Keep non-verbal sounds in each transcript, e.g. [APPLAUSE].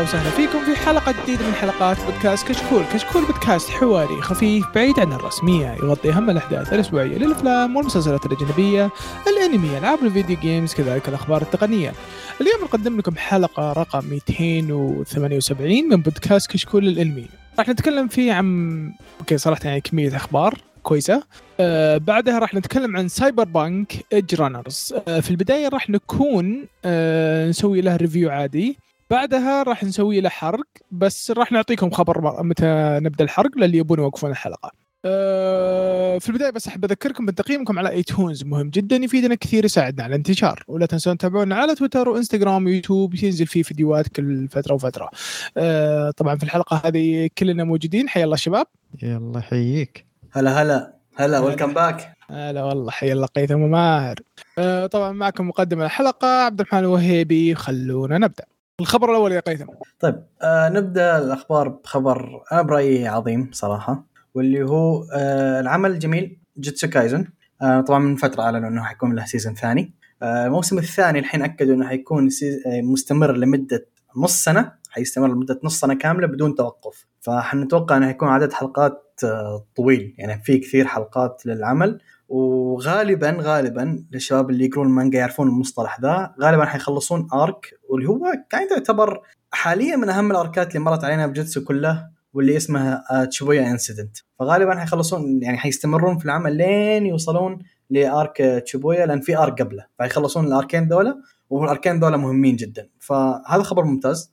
أهلا وسهلا فيكم في حلقة جديدة من حلقات بودكاست كشكول، كشكول بودكاست حواري خفيف بعيد عن الرسمية يغطي أهم الأحداث الأسبوعية للأفلام والمسلسلات الأجنبية، الأنمي، ألعاب الفيديو games، كذلك الأخبار التقنية. اليوم نقدم لكم حلقة رقم 278 من بودكاست كشكول الأنمي. راح نتكلم فيه عن okay صراحة يعني كمية أخبار كويسة. آه بعدها راح نتكلم عن سايبر بانك إيدج رانرز. آه في البداية راح نكون آه نسوي له review عادي. بعدها راح نسوي له حرق بس راح نعطيكم خبر متى نبدأ الحرق للي يبون يوقفون الحلقة. أه في البداية بس أحب أذكركم بتقييمكم على iTunes مهم جدا يفيدنا كثير يساعدنا على الانتشار ولا تنسون تتابعونا على تويتر وإنستغرام ويوتيوب ينزل فيه فيديوهات كل فترة وفترة. أه طبعا في الحلقة هذه كلنا موجودين حيا الله شباب. يلا يحييك هلا هلا هلا welcome back هلا والله حيا الله قيثم وماهر. أه طبعا معكم مقدم الحلقة عبد الرحمن الوهيبي خلونا نبدأ. الخبر الأول يا قيثم. طيب آه نبدأ الأخبار بخبر أنا برأيي عظيم صراحة واللي هو آه العمل الجميل جوجيتسو كايزن. آه طبعا من فترة أعلنوا إنه حيكون له season ثاني. آه الموسم الثاني الحين أكدوا إنه حيكون آه مستمر لمدة نص سنة. حيستمر لمدة نص سنة كاملة بدون توقف. فحنتوقع إنه حيكون عدد حلقات آه طويل. يعني في كثير حلقات للعمل. وغالبا غالبا للشباب اللي يقرون المانجا يعرفون المصطلح ذا. غالبا حيخلصون arc واللي هو كان يعتبر حاليا من أهم ال arc ات اللي مرت علينا بجوجيتسو كله واللي اسمها شيبويا incident فغالبا حيخلصون يعني حيستمرون في العمل لين يوصلون ل arc شيبويا لأن في arc قبله. فيخلصون الأركين ذولا والاركين ذولا مهمين جدا. فهذا خبر ممتاز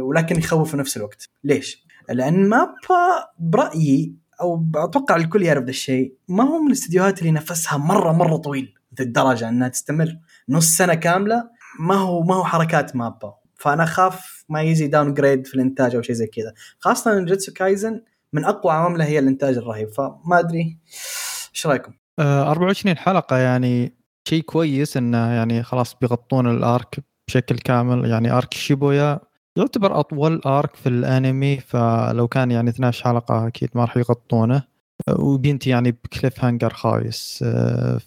ولكن يخوف في نفس الوقت. ليش؟ لأن مابا برأيي أو أتوقع الكل يعرف ذا الشيء. ما هو من الاستديوهات اللي نفسها مرة مرة طويل للدرجه إنها تستمر. نص سنة كاملة ما هو ما هو حركات مابا فأنا أخاف ما يجي downgrade في الإنتاج أو شيء زي كذا. خاصة ان جوجيتسو كايزن من أقوى عوامله هي الإنتاج الرهيب. فما أدري إيش رأيكم؟ آه 24 حلقة يعني شيء كويس إنه يعني خلاص بيغطون ال arc بشكل كامل. يعني arc شيبويا يعتبر أطول arc في الأنمي فلو كان يعني 12 حلقة أكيد ما راح يغطونه. وبينتهي يعني ب cliffhanger خايس.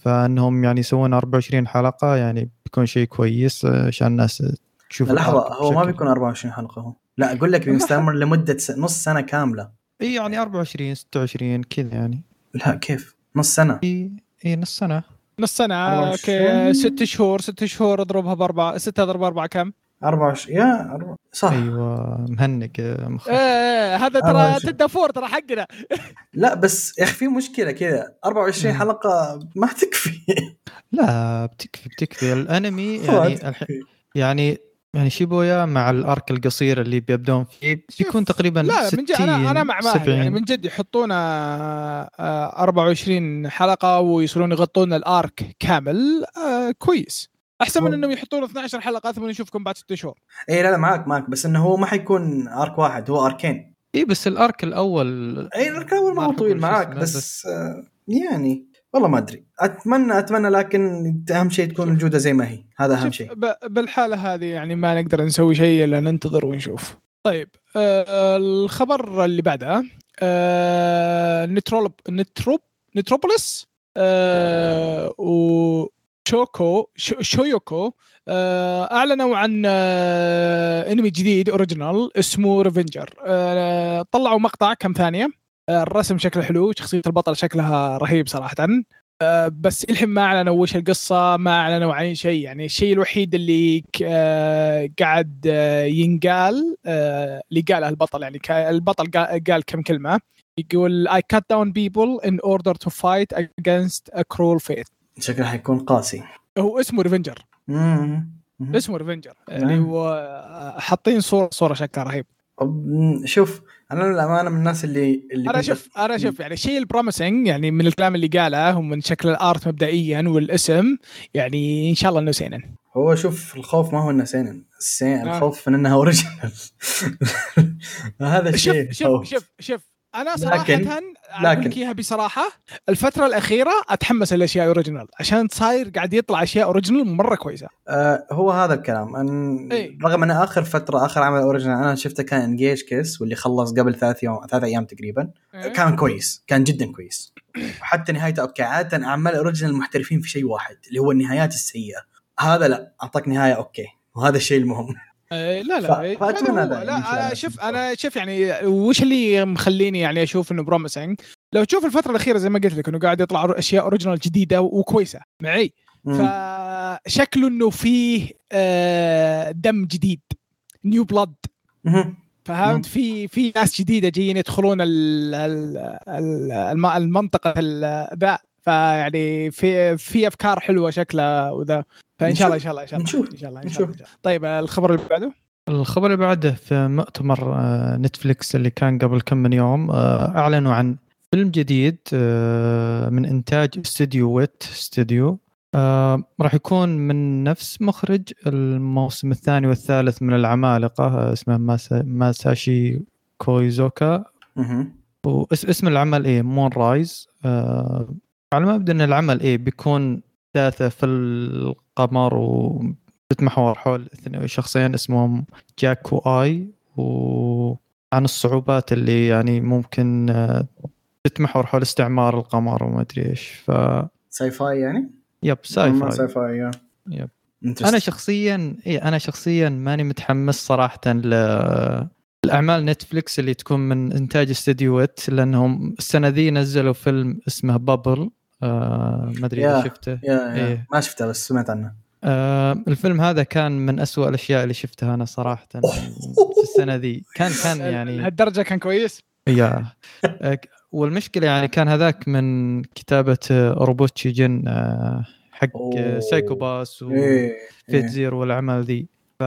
فأنهم يعني يسوون 24 حلقة يعني بيكون شيء كويس عشان الناس تشوف لحظة هو ما بيكون 24 حلقة هو؟ لا أقول لك بيستمر لمدة نص سنة كاملة. إي يعني 24 26 كذا يعني. لا كيف؟ نص سنة؟ إي إي نص سنة. نص سنة أوكي ست شهور ست شهور اضربها بأربعة ستة اضرب اربعه كم؟ 24 يا أربع. صح. أيوه مهنق مخ. إيه هذا ترى تبدأ فور ترى حقنا. لا بس يا أخي في مشكلة كذا. 24 حلقة ما تكفي. لا بتكفي بتكفي. الأنمي [LAUGHS] يعني الحين يعني يعني شيبويا مع الأرك القصير اللي بيبدون فيه بيكون تقريبا لا من جد أنا أنا مع ماهر يعني من جد يحطونا 24 حلقة ويصيرون يغطون الأرك كامل آه كويس. أحسن من إنهم يحطون 12 حلقة ثم نشوفكم بعد 6 شهور. اي لا لا معك معك بس إنه هو ما حيكون arc واحد هو arc ين اي بس ال arc الأول اي ال arc الأول ما هو طويل معاك بس, بس آه يعني والله ما أدري. اتمنى أتمنى لكن أهم شيء تكون الجودة زي ما هي. هذا أهم شيء. بالحالة هذه يعني ما نقدر نسوي شيء إلا ننتظر ونشوف. طيب آه الخبر اللي بعده آه نترولب نتروب Nitroplus آه و شوكو Shochiku أعلنوا عن أنمي جديد original اسمه Revenger طلعوا مقطع كم ثانية؟ الرسم شكله حلو شخصية البطل شكلها رهيب صراحة. بس الحين ما أعلنوا وش القصة ما أعلنوا عن شيء. يعني الشيء الوحيد اللي قاعد ينقال اللي قاله البطل يعني البطل قال كم كلمة. يقول I cut down people in order to fight against a cruel fate. شكله حيكون قاسي. هو اسمه Revenger اسمه Revenger يعني هو حاطين صوره صورة شكلها رهيب. شوف أنا للأمانة من الناس اللي اللي أنا شوف أنا شوف يعني الشيء ال promising يعني من الكلام اللي قاله ومن شكل ال art مبدئيا والاسم يعني إن شاء الله إنه سينن. هو شوف الخوف ما هو إنه seinen. السين آه. الخوف من انها original [LAUGHS] هذا الشيء شوف شوف شوف أنا صراحة لكن لكن إياها بصراحة الفترة الأخيرة أتحمس الاشياء original عشان صاير قاعد يطلع أشياء original مرة كويسة. آه هو هذا الكلام. أن إيه؟ رغم أن آخر فترة آخر عمل اوريجينال أنا شفته كان Engage Kiss واللي خلص قبل ثلاث يوم ثلاث أيام تقريبا إيه؟ كان كويس كان جدا كويس. وحتى نهايته أوكي عادة أعمال original محترفين في شيء واحد اللي هو النهايات السيئة. هذا لا أعطاك نهاية أوكي وهذا الشيء المهم. لا لا ف- إيه، يعني لا أنا على شوف أنا شوف يعني وش اللي مخليني يعني أشوف إنه promising لو تشوف الفترة الأخيرة زي ما قلت لك إنه قاعد يطلع أشياء original جديدة وكويسة معي. فشكله إنه فيه آه، دم جديد new blood. فهمت؟ في في ناس جديدة جايين يدخلون ال ال ال الم- المنطقة ال- ذا. فيعني في في أفكار حلوة شكلها وذا. فإن شاء الله إن شاء الله إن شاء الله نشوف. إن شاء الله إن شاء الله نشوف. طيب الخبر اللي بعده؟ الخبر اللي بعده في مؤتمر آه، نتفليكس اللي كان قبل كم من يوم آه، أعلنوا عن فيلم جديد آه، من إنتاج استوديو Wit Studio. راح يكون من نفس مخرج الموسم الثاني والثالث من العمالقة اسمه ماسا- ماساشي كويزوكا. واسم العمل إيه؟ Moonrise. على ما يبدو إن العمل إيه بيكون ثلاثة في القمر وبتتمحور حول اثنين شخصين اسمهم جاك وآي وعن الصعوبات اللي يعني ممكن آه، تتمحور حول استعمار القمر وما أدري إيش ف ساي فاي يعني؟ يب ساي فاي ساي فاي. يب. أنا شخصيا اي أنا شخصيا ماني متحمس صراحة ل الاعمال نتفلكس اللي تكون من إنتاج استديو Wit لأنهم السنة ذي نزلوا فيلم اسمه Bubble آه ما أدري إذا. شفته. yeah yeah. إيه. ما شفته بس سمعت عنه. آه الفيلم هذا كان من أسوأ الأشياء اللي شفتها أنا صراحة في السنة ذي. كان كان [LAUGHS] يعني لهالدرجه كان كويس؟ yeah. والمشكلة يعني كان هذاك من كتابة اوروبوتشي جن آه، حق Psycho-Pass و... إيه Fate إيه. Zero والاعمال ذي. ف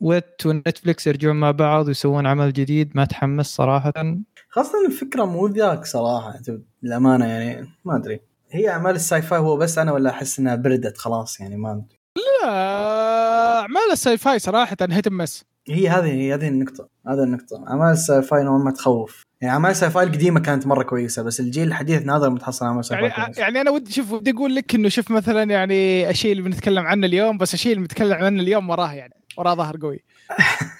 Wit ونتفلكس يرجعون مع بعض ويسوون عمل جديد. ما تحمس صراحة. خاصة الفكرة مو ذاك صراحة للأمانة يعني ما أدري. هي أعمال ال sci-fi هو بس أنا ولا أحس إنها بردت خلاص يعني ما أدري. لا أعمال ال sci-fi صراحة hit miss. هي هذه هي هذه النقطة هذه النقطة. أعمال ال sci-fi نوعا ما تخوف. يعني أعمال ال sci-fi القديمة كانت مرة كويسة بس الجيل الحديث نادر ما تحصل أعمال sci يعني fi كويسة. يعني أنا ودي شوف ودي أقول لك إنه شوف مثلا يعني الشيء اللي بنتكلم عنه اليوم بس الشيء اللي بنتكلم عنه اليوم وراه يعني وراه ظهر قوي. [LAUGHS]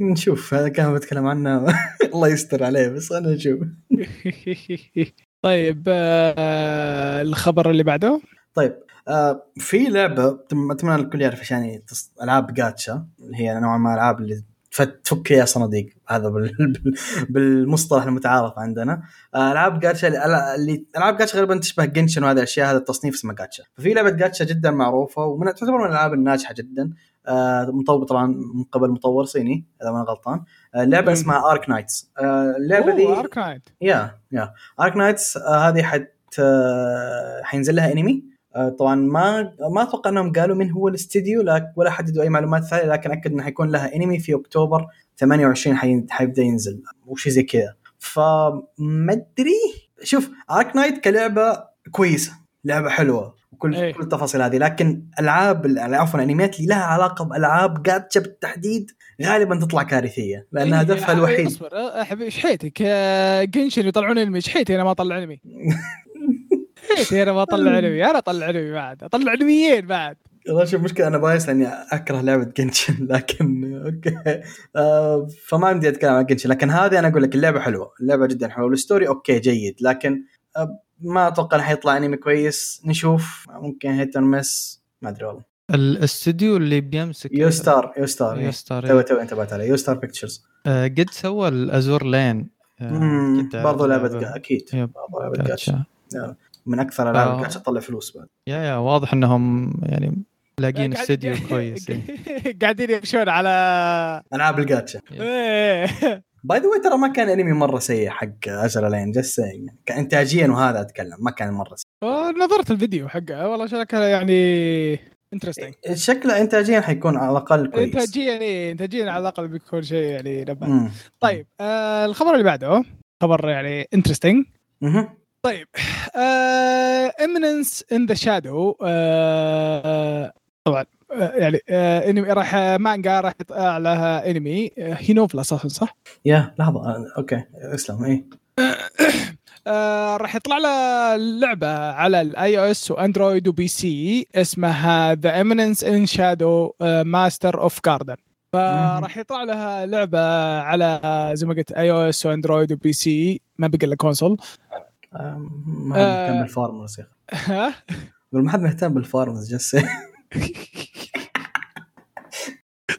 نشوف هذا كان بتكلم عنه. [LAUGHS] الله يستر عليه بس أنا نشوف. [LAUGHS] طيب آه الخبر اللي بعده؟ طيب آه في لعبة أتمنى الكل يعرف إيش يعني ألعاب جاتشا. اللي هي نوعا ما ألعاب اللي تفك يا صناديق. هذا بال... [LAUGHS] بال- بالمصطلح المتعارف عندنا. آه، ألعاب جاتشا اللي- ألعاب جاتشا غالبا تشبه جنشن وهذه الأشياء هذا التصنيف اسمه جاتشا. ففي لعبة جاتشا جدا معروفة ومن تعتبر من الألعاب الناجحة جدا. مطور طبعا من قبل مطور صيني إذا ما غلطان. آه، اللعبه مم. اسمها ارك نايتس اللعبة دي ارك نايت يا يا. ارك نايتس هذه حت آه، حينزل لها انمي آه، طبعا ما ما أتوقع إنهم قالوا من هو الاستديو ولا حددوا اي معلومات ثانية لكن أكد إنه حيكون لها انمي في أكتوبر 28 حي- حيبدأ ينزل وشي زي كذا. فما أدري. شوف Arknight كلعبة كويسة لعبة حلوة. وكل إيه. كل التفاصيل هذه. لكن ألعاب ال- عفوا الانميات اللي لها علاقة بألعاب جاتشا بالتحديد غالبا تطلع كارثية لأن إيه، هدفها الوحيد. أصبر. حبيبي إيش حيتك جنشن يطلعون أنمي. إيش حيتي؟ أنا ما أطلع أنمي. [LAUGHS] حيتي؟ أنا ما أطلع أنمي. أنا أطلع أنمي بعد. أطلع أنميين بعد. والله شوف مشكلة أنا بايس لأني أكره لعبة جنشن لكن أوكي. آه فما عندي أتكلم عن جنشن لكن هذه أنا أقول لك اللعبة حلوة. اللعبة جدا حلوة. والستوري أوكي جيد. لكن آه ما أتوقع إنه حيطلع أنمي كويس. نشوف. ممكن هيت مس. ما أدري والله. الاستوديو اللي بيمسك Yostar. Yostar. يو إيه. ستار تو تو انتبهت عليه. Yostar Pictures آه، قد سوى ال Azur Lane. آه، جا- أكيد. yep. برضو لعبة جاتشا من أكثر ألعاب آه. جاتشا تطلع فلوس بعد. yeah yeah واضح إنهم يعني لاقين استوديو [LAUGHS] كويس إيه. قاعدين يمشون على ألعاب الجاتشا. إيه. by the ترى ما كان انمي مرة سيء حق Azur Lane just كانتاجيا وهذا أتكلم ما كان مرة سيء. آه، نظرت الفيديو حقه والله شكلها يعني interesting شكله انتاجيا حيكون على الأقل كويس. انتاجيا إيه انتاجيا على الأقل بيكون شيء يعني مم. طيب آه الخبر اللي بعده خبر يعني interesting. طيب Eminence in the Shadow طبعا آه، يعني آه انمي راح مانجا راح يطلع لها انمي آه، هي novel أساسا صح؟ yeah لحظة آه، okay اسلم [COUGHS] آه راح يطلع له لعبة على ال iOS و Android و PC اسمها The Eminence in Shadow Master of Garden فراح يطلع لها لعبة على آه، زي ما قلت iOS و Android و PC ما بقى إلا console آه، ما حد آه. مهتم بال farmers يا أخي. ما حد مهتم بالفارمرز جس [LAUGHS]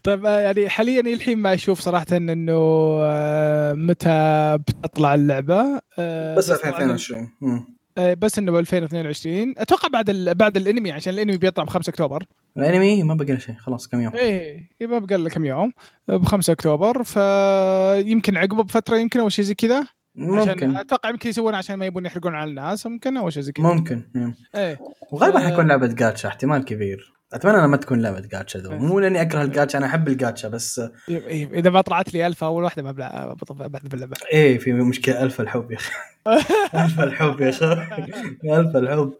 طيب آه، يعني حاليا الحين ما أشوف صراحة إنه آه، متى بتطلع اللعبة. آه، بس طبعاً- 2022 مم. آه، بس إنه ب 2022 أتوقع بعد ال... بعد الأنمي عشان الأنمي بيطلع ب 5 أكتوبر. الأنمي؟ ما بقى له شيء خلاص كم يوم. إيه يبقى بقى له كم يوم. ب 5 أكتوبر. فيمكن عقبه بفتره يمكن أو شيء زي كذا. عشان ممكن. أتوقع يمكن يسوون عشان ما يبون يحرقون على الناس ممكن أو شيء زي كذا. ممكن مم. إيه. وغالبا. حيكون لعبة جاتشا احتمال كبير. أتمنى إنها ما تكون لعبة جاتشا ذو. مو لأني أكره الجاتشا أنا أحب الجاتشا بس إيه، إذا ما طلعت لي ألفا أول واحدة ما بعد باللعبه إيه في مشكلة ألفا الحب يا أخي. [LAUGHS] ألفا الحب يا أخي. ألفا الحب.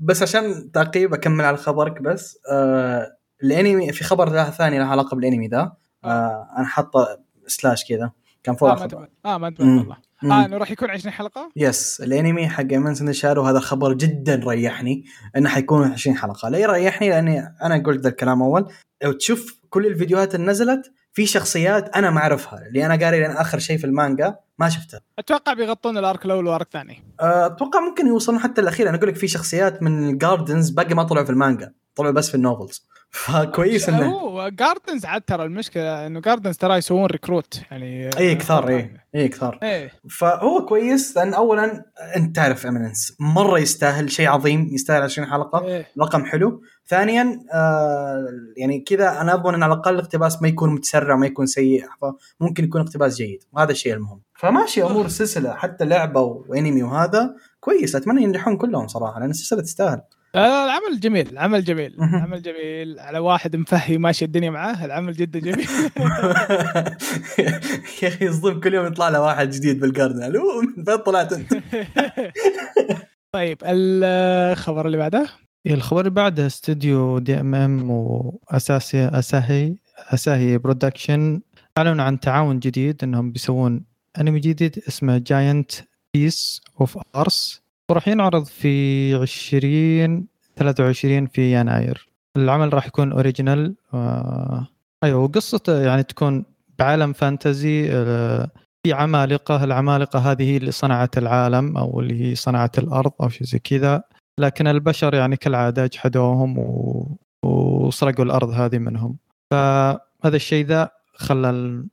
بس عشان تعقيب أكمل على خبرك بس آه الأنمي في خبر ثاني له علاقة بالأنمي ذا. آه. أنا حاطه slash كذا. كان فوق آه ما الخبر. انتبه آه ما. والله. آه إنه راح يكون 20 حلقة؟ yes الأنمي حق Eminence in Shadow هذا الخبر جدا ريحني إنه حيكون 20 حلقة. لا يريحني لأني أنا قلت ذا الكلام أول. لو تشوف كل الفيديوهات اللي نزلت في شخصيات أنا ما أعرفها اللي أنا قاري لأن آخر شيء في المانجا ما شفتها. أتوقع بيغطون ال arc الأول وال arc الثاني. أه، أتوقع ممكن يوصلون حتى الأخير. أنا أقول لك في شخصيات من ال Gardens باقي ما طلعوا في المانجا طلعوا بس في ال novels. فكويس انه هو Gardens عاد ترى المشكلة إنه Gardens ترى يسوون recruit يعني اي كثار اي اي كثار. إيه. فهو كويس لأن اولا أنت تعرف Eminence مرة يستاهل شيء عظيم يستاهل 20 حلقة إيه. رقم حلو. ثانيا آه يعني كذا أنا اضمن إن على الأقل الاقتباس ما يكون متسرع ما يكون سيء فممكن يكون اقتباس جيد وهذا الشيء المهم. فماشي أمور السلسله حتى لعبة وانمي وهذا كويس أتمنى ينجحون كلهم صراحة لأن السلسلة تستاهل. العمل جميل العمل جميل. العمل جميل. على واحد مفهي ماشي الدنيا معاه العمل جدا جميل. [LAUGHS] يا أخي يصدم كل يوم يطلع له واحد جديد بالجاردن ألو من فين طلعت أنت؟ [LAUGHS] طيب الخبر اللي بعده؟ إيه، الخبر اللي بعده استوديو DMM وأساسي Asahi Asahi Production أعلنوا عن تعاون جديد إنهم بيسوون انمي جديد اسمه Giant Beasts of Ars وراح ينعرض في 20 23 في يناير. العمل راح يكون original آه أيوه وقصته يعني تكون بعالم fantasy آه في عمالقة. العمالقة هذه هي اللي صنعت العالم أو اللي هي صنعت الأرض أو شيء زي كذا. لكن البشر يعني كالعادة جحدوهم و... وسرقوا الأرض هذه منهم. فهذا الشيء ذا خلى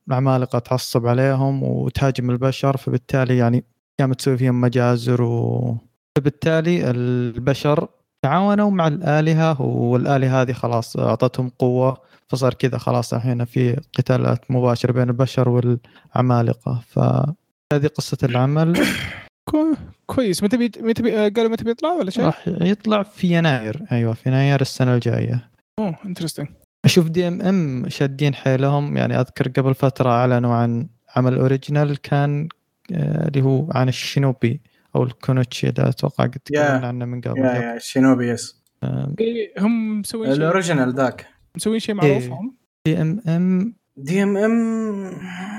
العمالقة تعصب عليهم وتهاجم البشر. فبالتالي يعني قامت تسوي فيهم مجازر و... فبالتالي البشر تعاونوا مع الآلهة والآلهة هذه خلاص أعطتهم قوة فصار كذا خلاص الحين في قتالات مباشرة بين البشر والعمالقة. فهذه قصة العمل. [COUGHS] كو- كويس. متى بي... متى بي... قالوا متى بيطلع ولا شيء؟ راح يطلع في يناير. أيوه في يناير السنة الجاية. أوه interesting أشوف DMM شادين حيلهم. يعني أذكر قبل فترة أعلنوا عن عمل original كان اللي هو عن ال shinobi أو ال kunoichi ده أتوقع قد تكلمنا عنه من قبل. yeah yeah shinobi yes. إيه، هم مسوين شيء ال original ذاك. مسوين شيء معروف إيه. هم DMM دي ام ام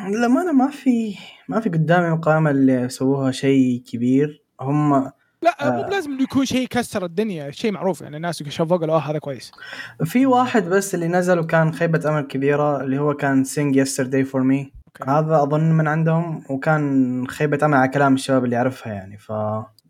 للأمانة ما في ما في قدامي مقامة اللي سووها شيء كبير. هم لا مو آه. بلازم انه يكون شيء كسر الدنيا شيء معروف يعني الناس شافوه قالوا آه هذا كويس. في واحد بس اللي نزل وكان خيبة أمل كبيرة اللي هو كان سينج يسترداي فور مي أوكي. هذا أظن من عندهم وكان خيبة أمل على كلام الشباب اللي يعرفها يعني ف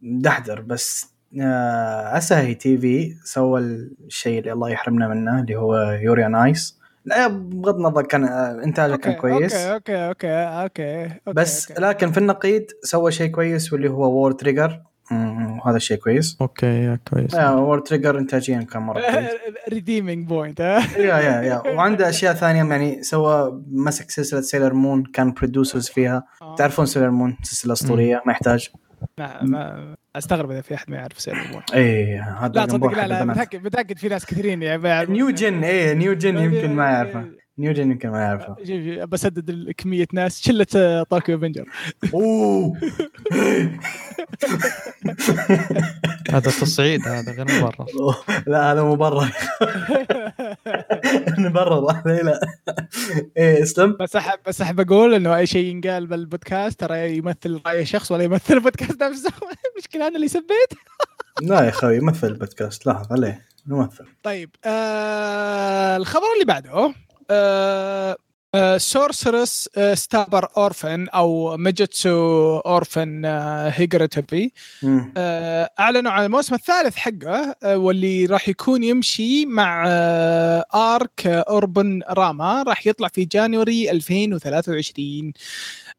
دحدر بس آه، اساهي تي في سوى الشيء اللي الله يحرمنا منه اللي هو Yuri on Ice لا بغض النظر كان آه، إنتاجه كان كويس أوكي أوكي أوكي أوكي, أوكي. بس أوكي. لكن في النقيض سوى شيء كويس واللي هو World Trigger وهذا الشيء كويس. okay yeah كويس. yeah World Trigger انتاجيا كان مرة. كويس redeeming point ها؟ [LAUGHS] yeah yeah yeah. وعنده أشياء ثانية يعني سوى مسك سلسلة Sailor Moon كان producers فيها. تعرفون Sailor Moon سلسلة أسطورية ما يحتاج. ما, ما أستغرب إذا في أحد ما يعرف Sailor Moon اي هذا لا تصدق لا لا. متأكد متأكد في ناس كثيرين يعني. new gen إيه new gen يمكن ما يعرفه. new gen يمكن ما يعرفه. بسدد كمية ناس شلة آه، Tokyo Revengers أوه. [LAUGHS] هذا تصعيد هذا غير مبرر. لا هذا مبرر نبرر هذا لا. إيه اسلم بس احب بس أحب أقول إنه أي شيء ينقال بالبودكاست ترى يمثل رأي شخص ولا يمثل البودكاست نفسه. [LAUGHS] المشكلة أنا اللي سبيت. لا يا أخوي مثل البودكاست لحظه ليه نمثل طيب آه الخبر اللي بعده. Sorcerous Stabber Orphen أو Majutsushi Orphen. آه، أعلنوا عن الموسم الثالث حقه آه، واللي راح يكون يمشي مع arc Urbanrama راح يطلع في January 2023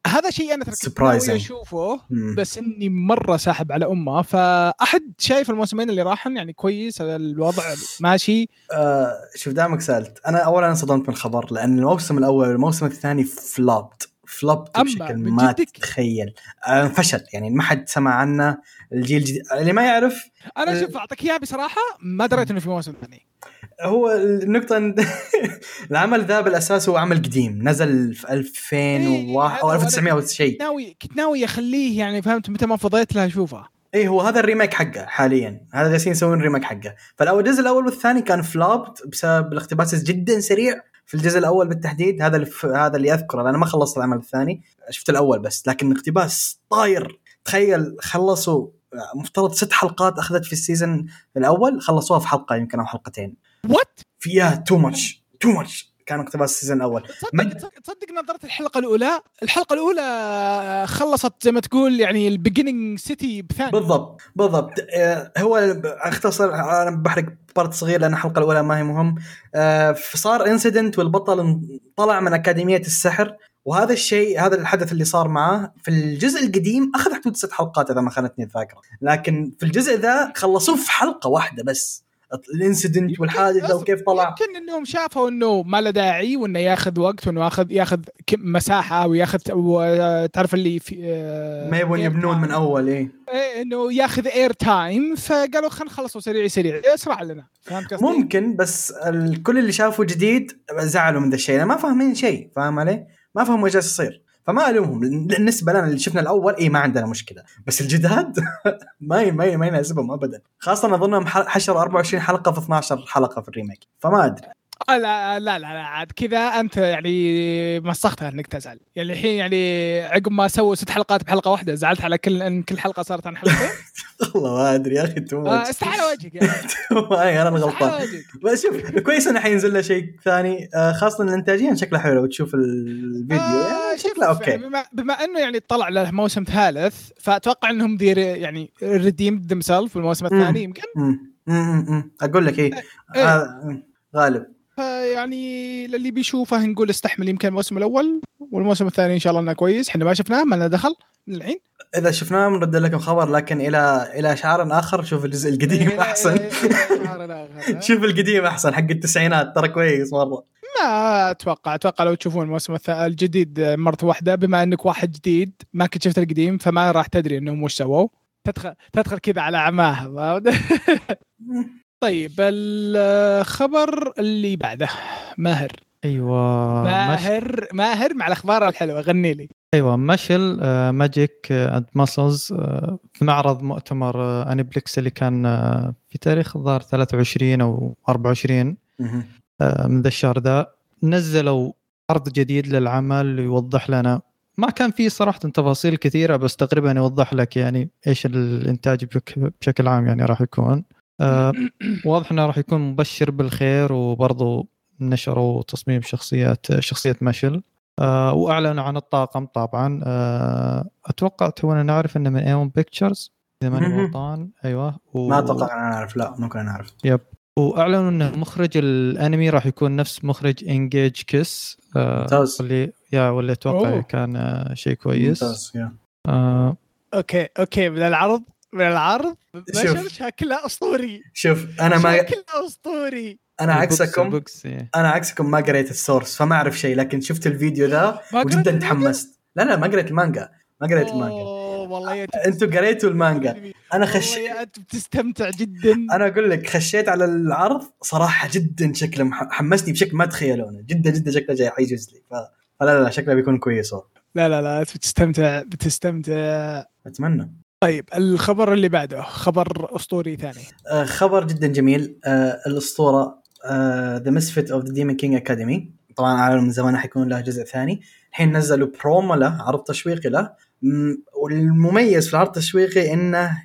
هذا شيء أنا Surprising. اشوفه. بس إني مرة ساحب على أمه فأحد شايف الموسمين اللي راحن يعني كويس الوضع ماشي آه شوف دامك سألت أنا اولا انصدمت من الخبر لأن الموسم الأول والموسم الثاني فلوبت فلوبت بشكل ما. تتخيل آه فشل يعني ما حد سمع عنه الجيل الجديد اللي ما يعرف أنا أه. شوف أعطيك إياها بصراحة ما دريت إنه في موسم ثاني هو النقطة إن [LAUGHS] العمل ذا بالأساس هو عمل قديم نزل في 2001 أو إيه، هذا 1900 وأنا شيء ناوي كنت ناوي أخليه يعني فهمت؟ متى ما فضيت له أشوفه. اي هو هذا الريميك حقه حاليا. هذا جالسين يسوون ال remake حقه. فالاول الجزء الأول والثاني كان flopped بسبب الاقتباس جدا سريع. في الجزء الأول بالتحديد هذا اللي. هذا اللي أذكره لأن ما خلصت العمل الثاني. شفت الأول بس لكن اقتباس طاير. تخيل خلصوا مفترض ست حلقات أخذت في ال season الأول خلصوها في حلقة يمكن أو حلقتين. what فيها too much too much كان اقتباس ال season الأول. تصدق تصدق نظرت الحلقة الأولى؟ الحلقة الأولى خلصت زي ما تقول يعني ال beginning سيتي بثاني. بالضبط. بالضبط. آه، هو أختصر أنا بحرق part صغير لأن الحلقة الأولى ما هي مهم. آه، صار incident والبطل طلع من أكاديمية السحر. وهذا الشيء هذا الحدث اللي صار معاه في الجزء القديم أخذ حدود ست حلقات إذا ما خانتني الذاكرة. لكن في الجزء ذا خلصوه في حلقة واحدة بس. ال incident والحادث ذا وكيف طلع. يمكن إنهم شافوا إنه ما له داعي وإنه ياخذ وقت وإنه ياخذ ياخذ مساحة وياخذ تعرف اللي في آه، ما يبون يبنون. من أول إيه. إيه، إنه ياخذ air time فقالوا خلينا نخلصوا سريع سريع. اسرع لنا. فهمت قصدي؟ ممكن بس ال- كل اللي شافوا جديد زعلوا من ذا الشيء. ما فاهمين شيء فاهم علي؟ ما فهموا إيش يصير. فما ألومهم. بالنسبة لنا اللي شفنا الأول اي ما عندنا مشكلة. بس الجداد [LAUGHS] ما ي- ما ي- ما يناسبهم ابدا. خاصة أظنهم حشروا 24 حلقة في 12 حلقة في ال remake. فما أدري. لا لا لا لا عاد كذا أنت يعني مسختها إنك تزعل. يعني الحين يعني عقب ما سووا ست حلقات بحلقة واحدة زعلت على كل إن كل حلقة صارت عن حلقتين؟ [LAUGHS] والله ما أدري يا أخي تو آه، استحالة وجهك يعني. [LAUGHS] أنا وجهك بس شوف كويس انه حينزل له شيء ثاني. آه، خاصة الانتاجيا شكله حلو وتشوف الفيديو. آه، يعني شكله okay. يعني بما, بما إنه يعني طلع له موسم ثالث فأتوقع إنهم دي يعني redeem themself بالموسم مم. الثاني يمكن. أقول لك إيه. إيه. آه، غالب. فيعني للي بيشوفه نقول استحمل يمكن الموسم الأول والموسم الثاني إن شاء الله إنه كويس. إحنا ما شفناه ما لنا دخل من الحين إذا شفناه بنرد لكم خبر لكن إلى إلى شعار آخر شوف الجزء القديم إيه، أحسن. إيه، [LAUGHS] إيه،. شوف القديم أحسن حق التسعينات ترى كويس مرة. ما أتوقع أتوقع لو تشوفون الموسم الجديد مرة واحدة بما إنك واحد جديد ما كنت شفت القديم فما راح تدري إنهم وش سووا. تدخل تدخل كذا على فهمت؟ [LAUGHS] طيب الخبر اللي بعده. ماهر. أيوه مش... ماهر ماهر مع الأخبار الحلوة غني لي. أيوه Mashle آه، Magic and Muscles آه، في معرض مؤتمر آه، Aniplex اللي كان آه، في تاريخ الظاهر 23 أو 24 مهم. آه، من ذا الشهر ذا. نزلوا عرض جديد للعمل يوضح لنا ما كان فيه صراحة تفاصيل كثيرة بس تقريبا يوضح لك يعني إيش الإنتاج بشك- بشكل عام يعني راح يكون. آه، واضح إنه راح يكون مبشر بالخير وبرضه نشروا تصميم شخصيات شخصية Mashle آه، واعلنوا عن الطاقم طبعا. آه، أتوقع تونا نعرف إنه من A-1 Pictures إذا ماني. غلطان. أيوه. و... ما أتوقع أنا اعرف لا ممكن أنا اعرف yep. وأعلنوا ان مخرج الأنمي راح يكون نفس مخرج Engage Kiss آه ممتاز. واللي يا واللي أتوقع أوه. كان شيء كويس. ممتاز يا. آه okay okay من العرض. من العرض؟ شوف. بشر شكله أسطوري. شوف أنا ما شكله أسطوري. أنا البوكس- عكسكم. البوكس، إيه. أنا عكسكم ما قريت ال source فما أعرف شيء لكن شفت الفيديو ذا وجدا؟ تحمست. لا لا ما قريت المانجا. ما قريت المانجا. والله يا أنتوا قريتوا المانجا. أنا خش والله يا أنت بتستمتع جدا. أنا أقول لك خشيت على العرض صراحة جدا شكله حمسني بشكل ما تخيلونه. جدا جدا شكله جاي حيجوز لي. فلا لا, لا شكله بيكون كويس. والله. لا لا لا أنت بتستمتع بتستمتع. أتمنى. طيب الخبر اللي بعده خبر أسطوري ثاني. آه خبر جدا جميل. آه الأسطورة The Misfit of the Demon King Academy طبعا أعلنوا من زمان حيكون له جزء ثاني. الحين نزلوا برومو له عرض تشويقي له. والمميز في العرض التشويقي إنه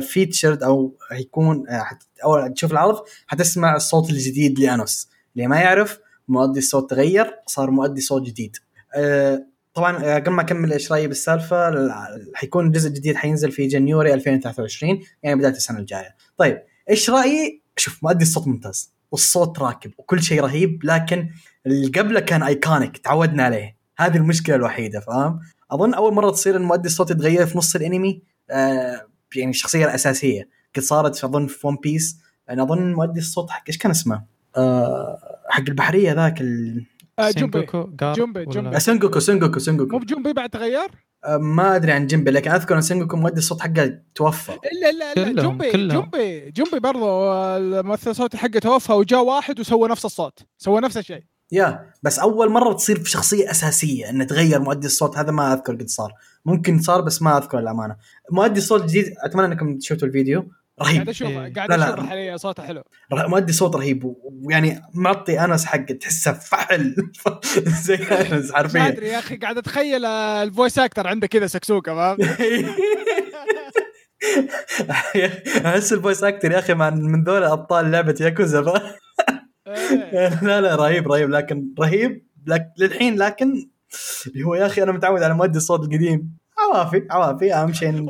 featured أو حيكون آه، أول تشوف العرض حتسمع الصوت الجديد لأنوس. اللي ما يعرف مؤدي الصوت تغير صار مؤدي صوت جديد. آه، طبعا آه، قبل ما أكمل إيش رأيي بالسالفة ال- حيكون الجزء الجديد حينزل في جنيوري 2023 يعني بداية السنة الجاية. طيب إيش رأيي؟ شوف مؤدي الصوت ممتاز والصوت راكب وكل شيء رهيب لكن اللي قبله كان ايكونيك تعودنا عليه. هذه المشكلة الوحيدة فاهم؟ أظن أول مرة تصير المؤدي الصوت يتغير في نص الأنمي آه يعني الشخصية الأساسية. قد صارت أظن في One Piece أنا أظن مؤدي الصوت حق إيش كان اسمه؟ آه حق البحرية ذاك ال... آه، جنبي. جنبي- جنبي. آه، سنجوكو سنجوكو مو سنجوكو بجنبي بعد تغير؟ آه ما أدري عن جنبي لكن أذكر إن سنجوكو مؤدي الصوت حقه توفى. إلا لا لا جنبي. جنبي جنبي برضو الممثل الصوتي حقه توفى وجاء واحد وسوى نفس الصوت سوى نفس الشيء. يا بس أول مرة تصير في شخصيه أساسية إنه تغير مؤدي الصوت هذا ما أذكر قد صار. ممكن صار بس ما أذكر الأمانة. مؤدي الصوت الجديد أتمنى إنكم شفتوا الفيديو. قاعد رهيب أشوف إيه. قاعد. أشوف حاليا صوته حلو. مؤدي صوت رهيب ويعني معطي أنس حقه تحسه فحل. [LAUGHS] زي أنس ما حرفيا. ادري يا أخي قاعد أتخيل ال voice actor عنده كذا سكسوكة فاهم؟ [LAUGHS] أحس ال voice actor يا أخي مع من ذول أبطال لعبة ياكوزا إيه. [LAUGHS] لا لا رهيب رهيب. لكن رهيب لك للحين لكن اللي هو يا أخي أنا متعود على مؤدي الصوت القديم. عوافي عوافي أهم شيء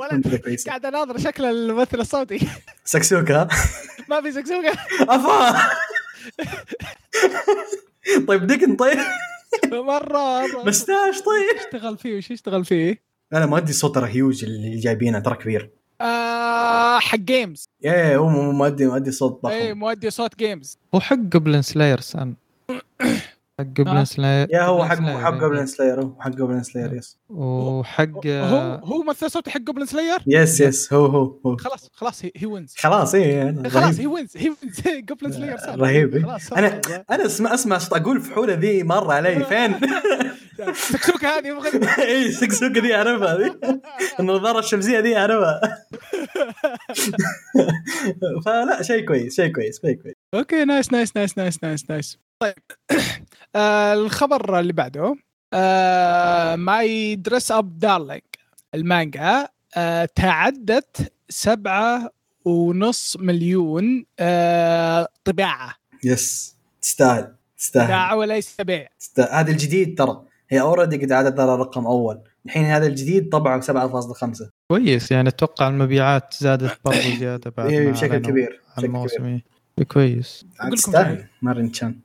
قاعد أناظر شكل الممثل الصوتي. سكسوكا [LAUGHS] ما في سكسوكة. أفا! طيب ديكن طيب. مرة mustache طيب. اشتغل فيه؟ وش يشتغل فيه؟ لا لا مؤدي الصوت ترى هيوج اللي جايبينه ترى كبير. آه حق جيمز إيه هو مو- مؤدي مؤدي صوت اي ضخم مؤدي صوت جيمز هو حق Goblin Slayer سان حق آه. Goblin Slayer يا هو حق حق إيه. Goblin Slayer هو حق Goblin Slayer yes. وحق هو هو ممثل صوتي حق Goblin Slayer؟ yes yes هو هو هو. خلاص خلاص he wins خلاص إيه خلاص رهيب. he wins he wins Goblin Slayer صار رهيب إيه. خلاص أنا أنا أسمع أسمع صوت أقول فحوله ذي مرة علي [LAUGHS] فين؟ سكسوكه هذه [LAUGHS] اي سكسوكه ذي أعرفها ذي [LAUGHS] النظارة الشمسية ذي أعرفها. فلا شيء كويس شيء كويس شيء كويس. okay nice nice nice nice nice nice طيب. آه الخبر اللي بعده آه My Dress-Up Darling المانجا آه تعدت سبعة ونص مليون آه طباعة yes تستاهل تستاهل طباعة وليس بيع تستاهل. هذا الجديد ترى هي already قد عادت ترى رقم أول الحين هذا الجديد طبعه 7.5 كويس يعني أتوقع المبيعات زادت برضو زيادة بعد إيه، بشكل كبير بشكل كبير إيه. كويس لكم تستاهل. مارين تشان.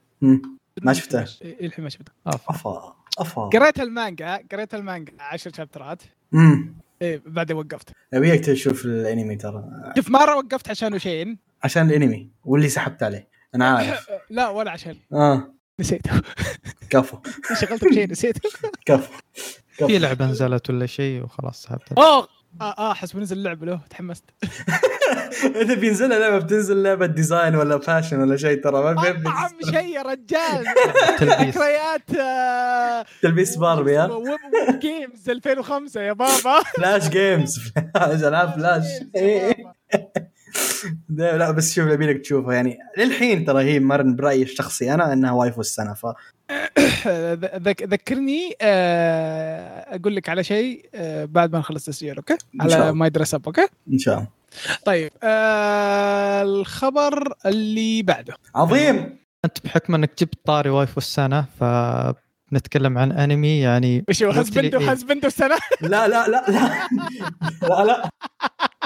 ما شفته. إيه، الحين ما شفته. أفا أفا. قريت المانجا قريت المانجا 10 شابترات. امم إيه بعدين وقفت. أبيك تشوف الأنمي ترى. شوف مرة وقفت عشان شيء عشان الأنمي واللي سحبت عليه. أنا عارف. [LAUGHS] لا ولا عشان. آه. نسيته. كفو. [LAUGHS] شغلت بشيء نسيته. [LAUGHS] كفو. في لعبة نزلت ولا شيء وخلاص سحبت أوه! آه آه حسب نزل لعبه له تحمست. [LAUGHS] إذا بينزل لعبة بتنزل لعبة design ولا fashion ولا شيء ترى ما في أطعم شيء يا رجال. [LAUGHS] تلبيس. ذكريات آه، تلبيس باربي ها؟ ويب ويب جيمز 2005 يا بابا. flash games flash ألعاب flash. ده- لا بس شوف أبي لك تشوفها يعني للحين ترى هي مرن برأيي الشخصي أنا إنها waifu السنة ف [COUGHS] ذك- ذكرني آه، أقول لك على شيء آه، بعد ما نخلص تسجيل okay؟ على الله. my dress up okay؟ إن شاء الله. طيب آه، الخبر اللي بعده. عظيم! أنت بحكم إنك جبت طاري waifu السنة فنتكلم عن أنمي يعني إيش هو husbando إيه؟ husbando السنة لا لا لا لا. لا لا.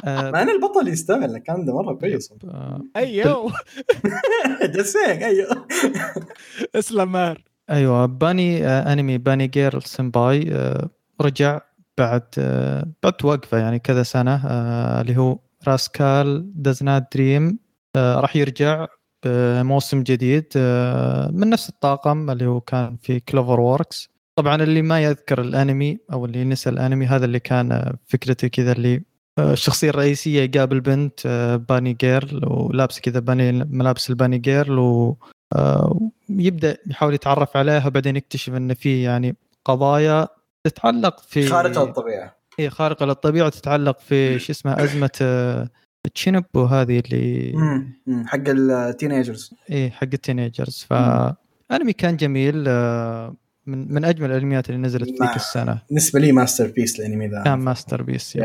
آه، مع إن البطل يستاهل الكلام ده مرة كويس. آه، أيوه. جسيك [LAUGHS] أيوه. اسلم مار أيوه Bunny آه أنمي Bunny Girl Senpai رجع بعد بعد وقفة يعني كذا سنة اللي هو Rascal Does Not Dream راح يرجع بموسم جديد آه من نفس الطاقم اللي هو كان في CloverWorks طبعا اللي ما يذكر الأنمي أو اللي نسى الأنمي هذا اللي كان آه، فكرته كذا اللي آه، الشخصية الرئيسية يقابل بنت آه، bunny girl ولابسه كذا bunny ملابس ال bunny girl و آه، يبدأ يحاول يتعرف عليها بعدين يكتشف إن في يعني قضايا تتعلق في خارقة للطبيعة. هي خارقة للطبيعة تتعلق في [COUGHS] شو اسمه أزمة آه، teenage وهذه اللي مم. حق التينيجرز إيه حق التينيجرز ف مم. أنمي كان جميل آه، من من أجمل الأنميات اللي نزلت مع- ذيك السنة. بالنسبة لي masterpiece الأنمي ذا. كان masterpiece.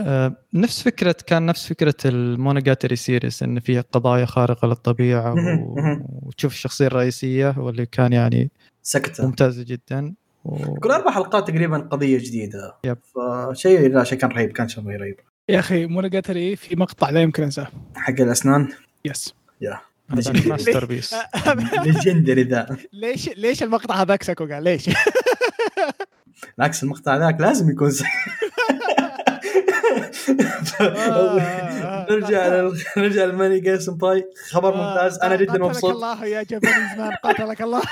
آه، نفس فكرة كان نفس فكرة ال Monogatari Series إن فيها قضايا خارقة للطبيعة و... وتشوف الشخصية الرئيسية واللي كان يعني سكتة. ممتازه جدا. و... كل أربع حلقات تقريبا قضية جديدة. yep. فشيء لا شيء كان رهيب كان شيء رهيب. يا أخي Monogatari في مقطع لا يمكن أنساه. حق الأسنان؟ yes هذا masterpiece [LAUGHS] legendary ذا. ليش ليش المقطع هذاك سكوكا ليش؟ بالعكس المقطع ذاك لازم يكون نرجع لل- نرجع للماني جاي سمباي خبر ممتاز. أنا جدا قاتلك مبسوط. الله يا Japanese man قاتلك الله.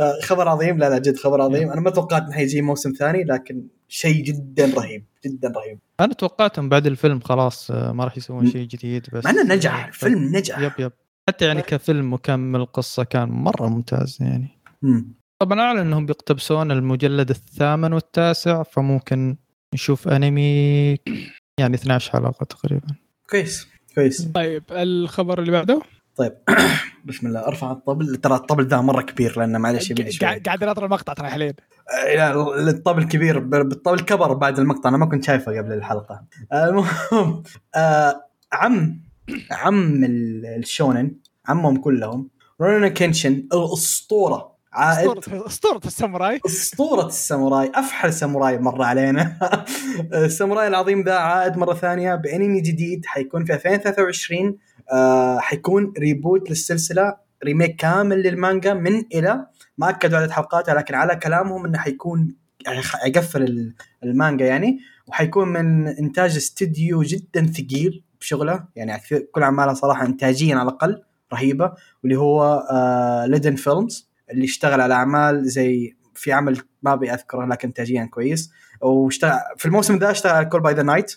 آه، خبر عظيم. لا لا جد خبر عظيم. أنا ما توقعت إنه حيجي موسم ثاني لكن شيء جدا رهيب جدا رهيب. أنا توقعتهم بعد الفيلم خلاص آه، ما راح يسوون شيء جديد بس مع إنه نجح الفيلم نجح. yep yep. حتى يعني كفيلم مكمل قصه كان مرة ممتاز يعني. طبعا أعلن إنهم بيقتبسون المجلد الثامن والتاسع فممكن نشوف أنمي يعني 12 حلقة تقريبا. كويس كويس. طيب الخبر اللي بعده؟ طيب [COUGHS] بسم الله أرفع الطبل. ترى الطبل ذا مرة كبير لأنه معلش يبي لي شوي. قاعد قاعد اناظر المقطع ترى حاليا آه، لا، الطبل كبير بالطبل كبر بعد المقطع أنا ما كنت شايفه قبل الحلقة. المهم آه، عم عم ال- ال shonen عمهم كلهم Rurouni Kenshin الأسطورة. عائد. اسطوره أسطورة الساموراي. أسطورة الساموراي. أفحل ساموراي مر علينا. [LAUGHS] الساموراي العظيم ذا عائد مرة ثانية بأنمي جديد. حيكون في 2023 آه حيكون reboot للسلسلة remake كامل للمانجا من إلى ما أكدوا عدد حلقاتها لكن على كلامهم إنه حيكون يعني يقفل ال- المانجا يعني. وحيكون من إنتاج استديو جدا ثقيل بشغله. يعني كل اعمالها صراحة انتاجيا على الأقل رهيبة. واللي هو آه Liden Films اللي اشتغل على أعمال زي في عمل ما أبي أذكره لكن انتاجيا كويس. واشتغل في الموسم ذا اشتغل على Call of the Night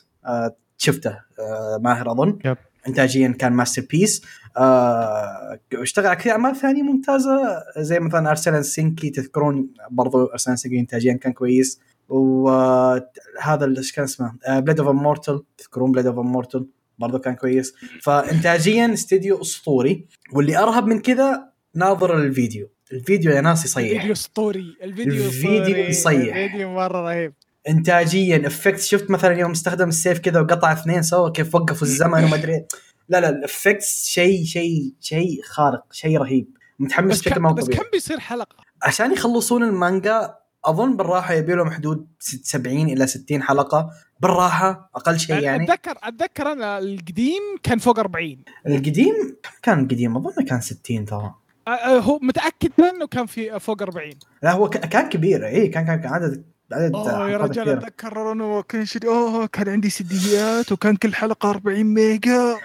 شفته. آه ماهر أظن. yep. انتاجيا كان masterpiece. آه اشتغل على كثير أعمال ثانية ممتازة. زي مثلا Arslan Senki تذكرون برضو Arslan Senki انتاجيا كان كويس. وهذا إيش كان اسمه؟ Blade of Immortal تذكرون Blade of Immortal برضو كان كويس. فانتاجيا استديو أسطوري. واللي أرهب من كذا ناظر الفيديو. الفيديو يا ناس يصيح. الفيديو اسطوري الفيديو الفيديو. يصيح. الفيديو مرة رهيب. انتاجيا effect شفت مثلا يوم استخدم السيف كذا وقطع اثنين سوا كيف وقفوا الزمن وما أدري. لا لا ال effect شيء شيء شيء خارق شيء رهيب. متحمس بشكل كم ما بس كم بيصير حلقة؟ عشان يخلصون المانجا أظن بالراحة يبي لهم حدود ست- 70 إلى 60 حلقة. بالراحة أقل شيء يعني. اتذكر أتذكر أنا القديم كان فوق 40 القديم كم كان القديم أظن كان 60 ترى. هو متأكد إنه كان في فوق 40 لا هو كان كبير اي كان كان عدد عدد أوه يا رجال. أتذكر أنا كان شدي أوه كان عندي سيديات وكان كل حلقة 40 ميجا.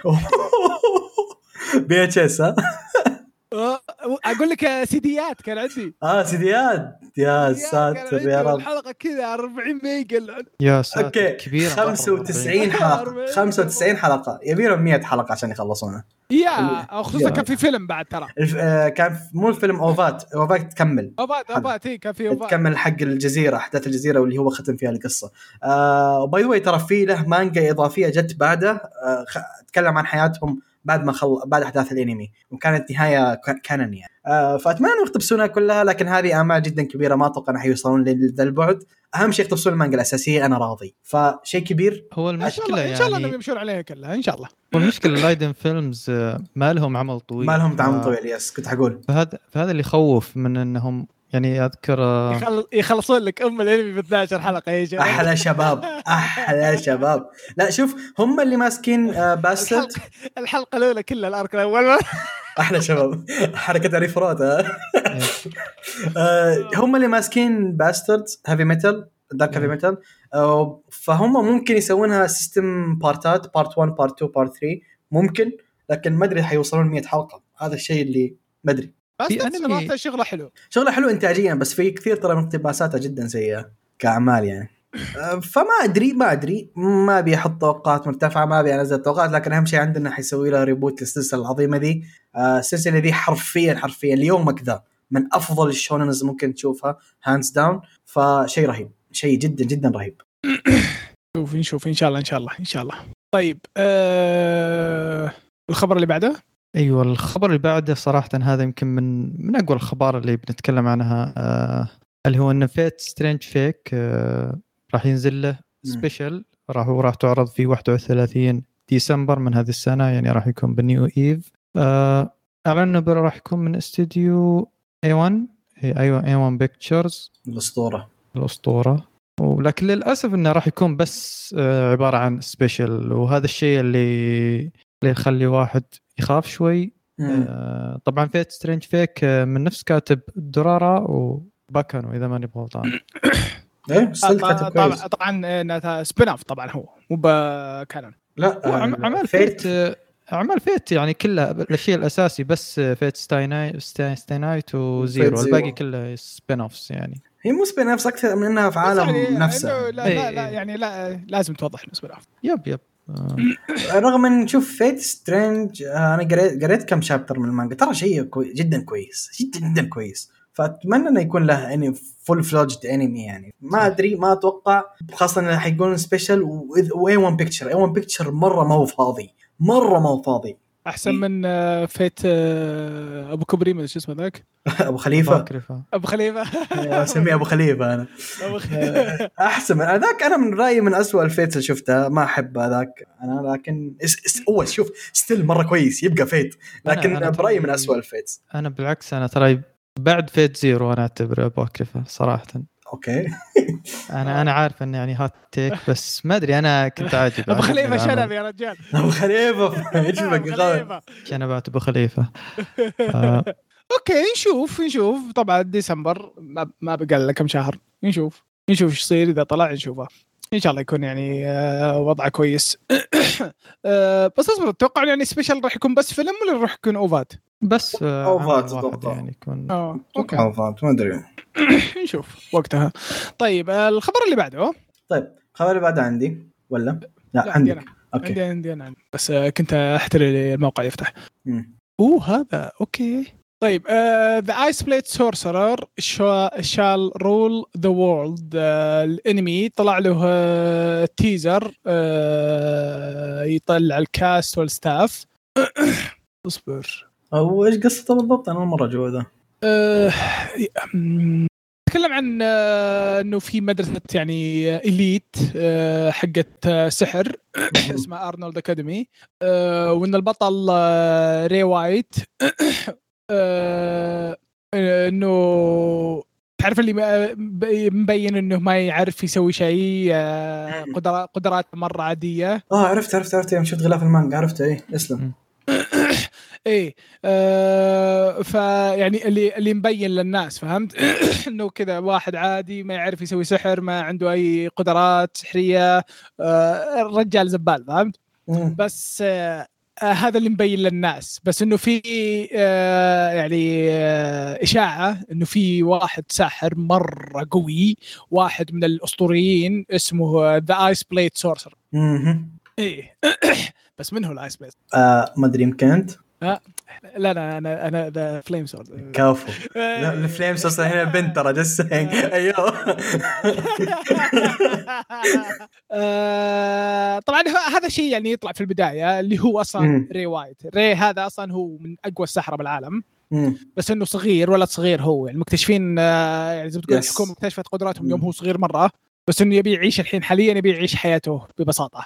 [LAUGHS] VHS ها؟ [LAUGHS] أقول لك سيديات كان عندي. آه سيديات. يا ساتر يا رب. الحلقة كذا 40 ميجا يا ساتر okay كبيرة مرة 95 حلقه 95 حلقة. يبي لهم 100 حلقة. عشان يخلصونه يا خصوصا. كان في فيلم بعد ترى. الف... آه كان مو الفيلم أوفات. أوفات تكمل. أوفات أوفات اي كان في أوفات تكمل حق الجزيرة أحداث الجزيرة واللي هو ختم فيها القصة. آه by the ترى في له مانجا إضافية جت بعده. آه تكلم عن حياتهم بعد ما خل... بعد أحداث الأنمي وكانت نهاية ك- canon يعني. آه فأتمنى إنهم يقتبسونها كلها لكن هذه امال جدا كبيرة ما أتوقع إنهم حيوصلون لذا البعد أهم شيء يقتبسون المانجا الأساسية أنا راضي. فشيء كبير هو ان شاء المشكلة الله إن شاء الله إنهم يعني يمشون عليها كلها إن شاء الله. هو المشكلة Liden Films آه، ما لهم عمل طويل. ما لهم تعامل ف- طويل yes كنت حقول. فهذا فهذا اللي يخوف من إنهم يعني أذكر آه، يخل... يخلصون لك أم الأنمي ب 12 حلقة يا شباب أحلى شباب أحلى شباب. لا شوف هم اللي ماسكين آه Bastard الحلقة الحلقة الأولى كلها ال arc الأول. [LAUGHS] أحلى شباب. حركة ريفرات ها؟ [LAUGHS] آه، هم اللي ماسكين Bastard Heavy Metal Dark Heavy Metal فهم ممكن يسوونها system بارتات part 1 part 2 part 3 ممكن لكن ما أدري حيوصلون 100 حلقة. هذا الشيء اللي ما أدري. بس في الوقت شغلة حلو شغلة حلو انتاجيا بس في كثير ترى اقتباساتها جدا سيئة كأعمال يعني. آه، فما أدري ما أدري. ما أبي أحط توقعات مرتفعة ما أبي أنزل توقعات لكن أهم شيء عندنا حيسوي لها reboot للسلسلة العظيمة ذي. آه، السلسلة ذي حرفيا حرفيا ليومك ذا من أفضل ال shonens ممكن تشوفها hands down فشيء رهيب. شيء جدا جدا رهيب. [COUGHS] شوف نشوف. إن شاء الله إن شاء الله إن شاء الله. طيب آه... الخبر اللي بعده؟ أيوه الخبر اللي بعده صراحة هذا يمكن من من أقوى الاخبار اللي بنتكلم عنها آه اللي هو إن Fate Strange Fake آه راح ينزل له. special راح راح تعرض في 31 ديسمبر من هذه السنة يعني راح يكون بال new eve آه اعلنوا إنه راح يكون من استوديو A 1 أيوه A 1 Pictures الأسطورة. الأسطورة. ولكن للأسف إنه راح يكون بس آه، عبارة عن special وهذا الشيء اللي اللي يخلي واحد يخاف شوي. آه، طبعا Fate Strange Fake آه، من نفس كاتب Durarara و Baccano إذا ماني بغلطان. [COUGHS] إيه still طبعا طبعا, spin off طبعا هو مو ب canon لا آه، اعمال Fate آه، اعمال Fate يعني كلها الشيء الأساسي بس آه، Fate Stay Night Stay Night و Zero Zero. الباقي كله spin offs يعني. هي مو spin نفس أكثر من إنها في عالم يعني نفسه. لا, لا, لا إيه. يعني لا لازم توضح إنه spin off yep yep. آه، رغم إن شوف Fate Strange أنا قريت قريت كم chapter من المانجا. ترى شيء كوي جدا كويس جدا جدا كويس. فأتمنى إنه يكون له اني full fledged انمي يعني. ما أدري ما أتوقع. خاصة إنه حيكون special و A 1 Picture A 1 Picture مرة ما هو فاضي. مرة ما هو فاضي. أحسن من آه، Fate آه، أبو كبري شو اسمه ذاك. [LAUGHS] أبو خليفة. أبو خليفة. [LAUGHS] أسميه أبو خليفة أنا. أبو خليفة. أحسن من هذاك. أنا من رأيي من أسوأ ال Fate اللي شفتها ما أحب هذاك. أنا لكن هو شوف still مرة كويس يبقى Fate لكن أنا- أنا برأيي من أسوأ ال Fate أنا بالعكس أنا ترى بعد Fate Zero أنا أعتبره Apocrypha صراحة. okay. أنا أنا عارف إنه يعني hot take بس ما أدري أنا كنت عاجب أبو خليفة العمل. شنب يا رجال. أبو خليفة إيش أبو بك. شنبات أبو خليفة. [LAUGHS] آه، okay نشوف نشوف. طبعا ديسمبر ما, ما بقى لنا كم شهر. نشوف. نشوف إيش يصير إذا طلع نشوفه. إن شاء الله يكون يعني آه، وضعه كويس. [COUGHS] آه، بس اصبر أتوقع يعني special راح يكون بس فيلم ولا راح يكون OVA ات؟ بس آه، واحد أتوقع. يعني يكون. okay. okay ما أدري. [COUGHS] نشوف وقتها. طيب الخبر اللي بعده. طيب الخبر اللي بعده عندي ولا؟ لا, لا عندي أنا. okay. عندي عندي أنا. بس كنت احتري الموقع يفتح. مم. أوه هذا okay. طيب The Iceblade Sorcerer Shall Rule the World الانمي طلع له آه، teaser آه، يطلع ال cast وال staff [COUGHS] اصبر. أو إيش قصته بالضبط؟ أنا أول مرة جو ذا. آه، تكلم عن آه، إنه في مدرسة يعني elite آه، حقت سحر. اسمها Arnold Academy وإن البطل Ray White [COUGHS] آه، آه، إنه تعرف اللي مبين إنه ما يعرف يسوي شيء آه، قدرات قدرات مرة عادية. آه عرفت عرفت عرفت يوم شفت غلاف المانجا عرفته إيه اسلم. [COUGHS] إيه آه فيعني اللي اللي مبين للناس فهمت؟ [COUGHS] إنه كذا واحد عادي ما يعرف يسوي سحر ما عنده أي قدرات سحرية آه الرجال زبال فهمت. بس آه آه هذا اللي مبين للناس. بس إنه في آه يعني آه إشاعة إنه في واحد ساحر مرة قوي واحد من الأسطوريين اسمه The Iceblade Sorcerer. إيه. [COUGHS] بس من هو ال ice آه ما أدري يمكن أنت؟ لا لا أنا أنا the flame sword كافو [LAUGHS] لا، ال flames أصلا هنا بنت ترى جس أيوه [LAUGHS] آه، طبعا هذا شيء يعني يطلع في البداية اللي هو أصلا. Ray White Ray هذا أصلا هو من أقوى السحرة بالعالم. بس إنه صغير ولد صغير هو يعني المكتشفين آه، يعني زي ما تقول. الحكومة اكتشفت قدراتهم. يوم هو صغير مرة بس إنه يبي يعيش الحين حاليا يبي يعيش حياته ببساطة.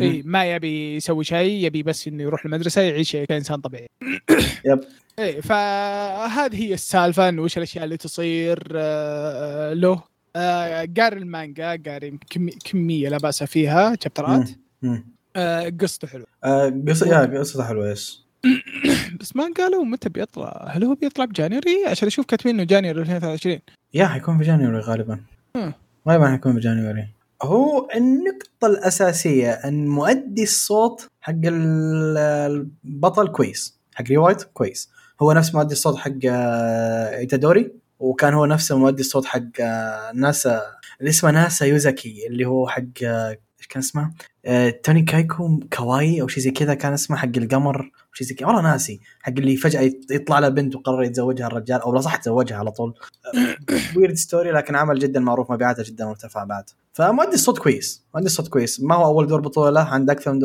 اي ما يبي يسوي شيء يبي بس إنه يروح المدرسة يعيش كإنسان طبيعي. [COUGHS] يب. اي فهذه هي السالفة إنه وش الأشياء اللي تصير آه، له. آه، قاري المانجا كمي- كمية لا بأس فيها شابترات. آه، قصته حلوة آه، قصة يا قصته حلوة yes. [COUGHS] بس ما قالوا متى بيطلع. هل هو بيطلع ب January عشان أشوف كاتبين إنه January 2023 يا حيكون في January غالبا. غالبا حيكون في January هو النقطة الأساسية أن مؤدي الصوت حق ال- البطل كويس حق Ray White كويس. هو نفس مؤدي الصوت حق آه، إيتادوري وكان هو نفسه مؤدي الصوت حق آه، ناسا اللي اسمه ناسا يوزاكي اللي هو حق آه، إيش كان اسمه؟ آه، Tonikaku Kawaii أو شيء زي كذا كان اسمه حق القمر شيء زي كذا. والله ناسي حق اللي يط- يطلع له بنت وقرر يتزوجها الرجال أو لا صح تزوجها على طول. [COUGHS] weird story لكن عمل جدا معروف مبيعاته جدا مرتفعه بعد. فمؤدي الصوت كويس مؤدي الصوت كويس. ما هو أول دور بطولة له عنده أكثر من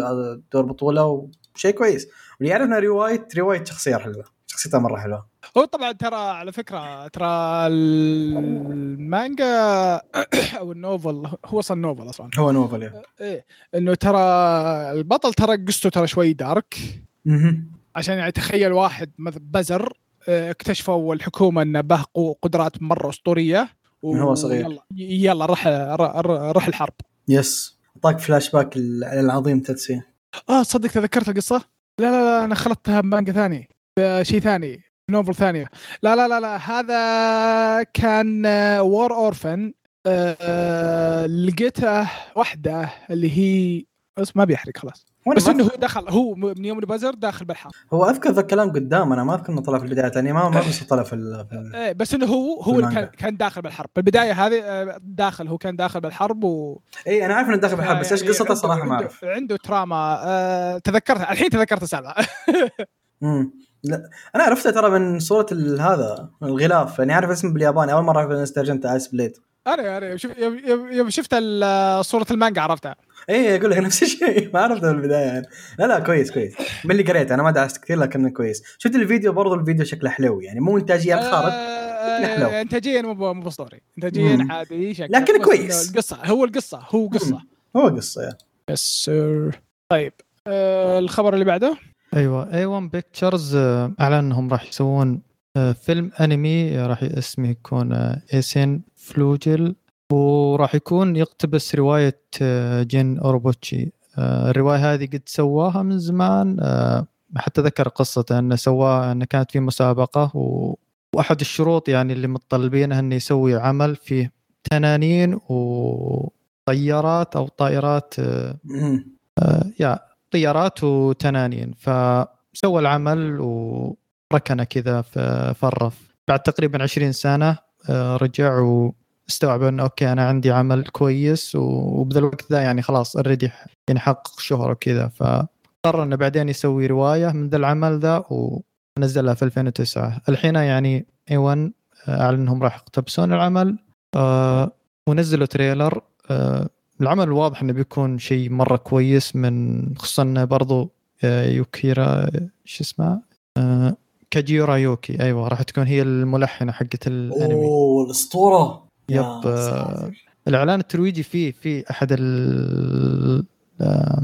دور بطولة وشيء كويس. واللي يعرفنا روايه رواية شخصية حلوة شخصيتها مرة حلوة. هو طبعا ترى على فكرة ترى المانجا [COUGHS] أو النوفل هو أصلا نوفل أصلا هو نوفل يعني. إيه إنه ترى البطل ترى قصته ترى شوي دارك. عشان يعني تخيل واحد بزر آه، اكتشفوا الحكومة إنه به قدرات مرة أسطورية و- من هو صغير. يلا يلا راح الحرب yes أعطاك فلاش باك ال- العظيم تتسي آه تصدق تذكرت القصة؟ لا لا لا أنا خلطتها بمانجا ثاني بشيء ثاني نوفل ثانية. لا لا لا لا هذا كان War Orphan لقيته واحدة اللي هي بس ما بيحرق خلاص. بس إنه هو دخل هو من يوم البزر داخل بالحرب. هو أذكر ذا الكلام قدام أنا ما أذكر إنه طلع في البداية يعني ما ما بس طلع في ال- إيه بس إنه هو هو اللي كان. كان داخل بالحرب. بالبداية هذه آه، داخل هو كان داخل بالحرب و اي أنا عارف إنه داخل في الحرب بس إيش يعني قصته صراحة ما أعرف. عنده trauma آه تذكرتها الحين تذكرت السالفة. [LAUGHS] امم لا أنا عرفته ترى من صورة هذا الغلاف يعني عارف اسمه بالياباني أول مرة أعرف إنه استرجمته Ice Blade أنا أنا شوف يوم- شفت صورة المانجا عرفتها. اي أقول لك نفس الشيء. [LAUGHS] ما عرفته من البدايه يعني. لا لا كويس كويس. من اللي قريته أنا ما دعست كثير لكنه كويس. شفت الفيديو برضو الفيديو شكله حلو يعني مو إنتاجية الخارج آه، حلو. آه، انتاجيا مو مو بأسطوري. انتاجيا. عادي شكله لكن كويس. القصة هو القصة هو قصة. هو قصة. yes sir. طيب آه الخبر اللي بعده؟ أيوه. A-1 Pictures أعلن أنهم راح يسوون آه، فيلم أنمي راح اسمه يكون آه، ايسين فلوجل وراح يكون يقتبس رواية آه، جين أوروبوتشي. آه، الرواية هذه قد سواها من زمان آه، حتى ذكر قصته أنه سواها أنه كانت في مسابقة. و... وأحد الشروط يعني اللي متطلبينها إنه يسوي عمل فيه تنانين وطيارات أو طائرات آه،. يا طيارات وتنانين. فسوى العمل وركنه كذا في الرف بعد تقريبا 20 سنة آه، رجع واستوعب إنه okay أنا عندي عمل كويس وبذا الوقت ذا يعني خلاص already يعني حقق شهره وكذا. فقرر إنه بعدين يسوي رواية من ذا العمل ذا ونزلها في 2009 الحين يعني اي 1 أعلن إنهم راح يقتبسون العمل آه، ونزلوا تريلر آه، العمل واضح إنه بيكون شيء مرة كويس من خصوصا إنه برضو آه، يوكيرا شو اسمها آه، كاجيورا يوكي. أيوه راح تكون هي الملحنة حقت الأنمي. أوه الأسطورة. يب آه،. الإعلان الترويجي فيه في أحد ال- آه،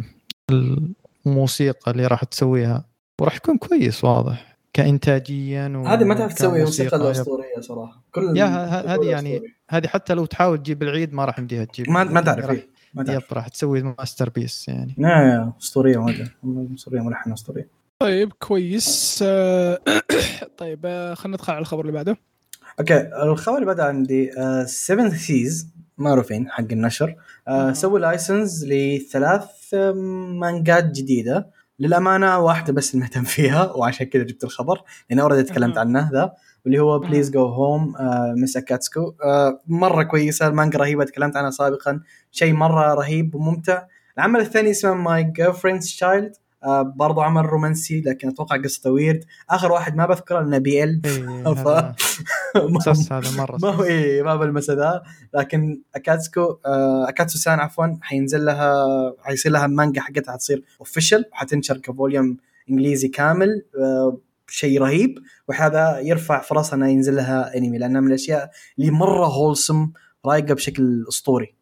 الموسيقى اللي راح تسويها. وراح يكون كويس واضح. كانتاجيا هذه ما تعرف تسوي موسيقى yep. الاسطوريه صراحة كل يا هذه يعني. هذه حتى لو تحاول تجيب العيد ما راح يمديها تجيب ما ما تعرف راح- إيه. ما yep تعرف راح تسوي masterpiece يعني لا يا اسطوريه مره اسطوريه ملحنه اسطوريه طيب كويس آه [COUGHS] طيب آه خلينا ندخل على الخبر اللي بعده okay الخبر اللي بدا عندي 7 Seas معروفين حق النشر آه آه. سووا license لثلاث آه، مانجات جديدة للأمانة واحدة بس مهتم فيها وعشان كذا جبت الخبر لأن already تكلمت. عنه ذا واللي هو. Please Go Home Miss Akutsu مرة كويسة المانجا رهيبة تكلمت عنها سابقا شيء مرة رهيب وممتع العمل الثاني اسمه My Girlfriend's Child برضو عمل رومانسي لكن أتوقع قصته weird آخر واحد ما بذكره لأنه BL ف- [LAUGHS] هذا مرة ما هو. إيه ما بلمسه ذا. لكن أكاتسكو آه أكاتسو سان عفوا حينزل لها حيصير لها مانجا حقتها حتصير official وحتنشر ك volume إنجليزي كامل آه شيء رهيب. وهذا يرفع فرصها انه ينزل لها انمي لأنها من الأشياء اللي مرة wholesome رايقة بشكل أسطوري.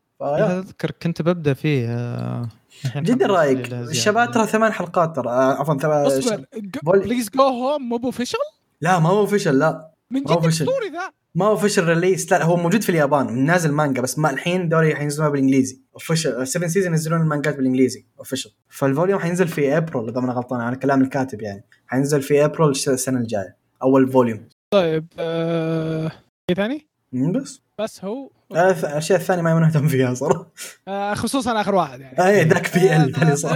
اذكر كنت ببدأ فيه آه، جدا رايق. الشباب ترى ثمان حلقات ترى. آه، عفوا ثمان اصبر Please Go Home مو official لا ما هو official لا. من ما هو جد. اسطوري ذا؟ ما هو official release لا هو موجود في اليابان نازل مانجا بس ما الحين دوري حينزلوها بالإنجليزي. official 7 Seas ينزلون المانجات بالإنجليزي. official فال volume حينزل في ابريل إذا ما أنا غلطان على كلام الكاتب يعني. حينزل في ابريل السنة الجاية. أول volume طيب آه شيء ثاني؟ بس. بس هو آه، الث- الأشياء الثانية ما مهتم فيها صراحة. آه خصوصا آخر واحد يعني. اي ذاك BL ثاني صح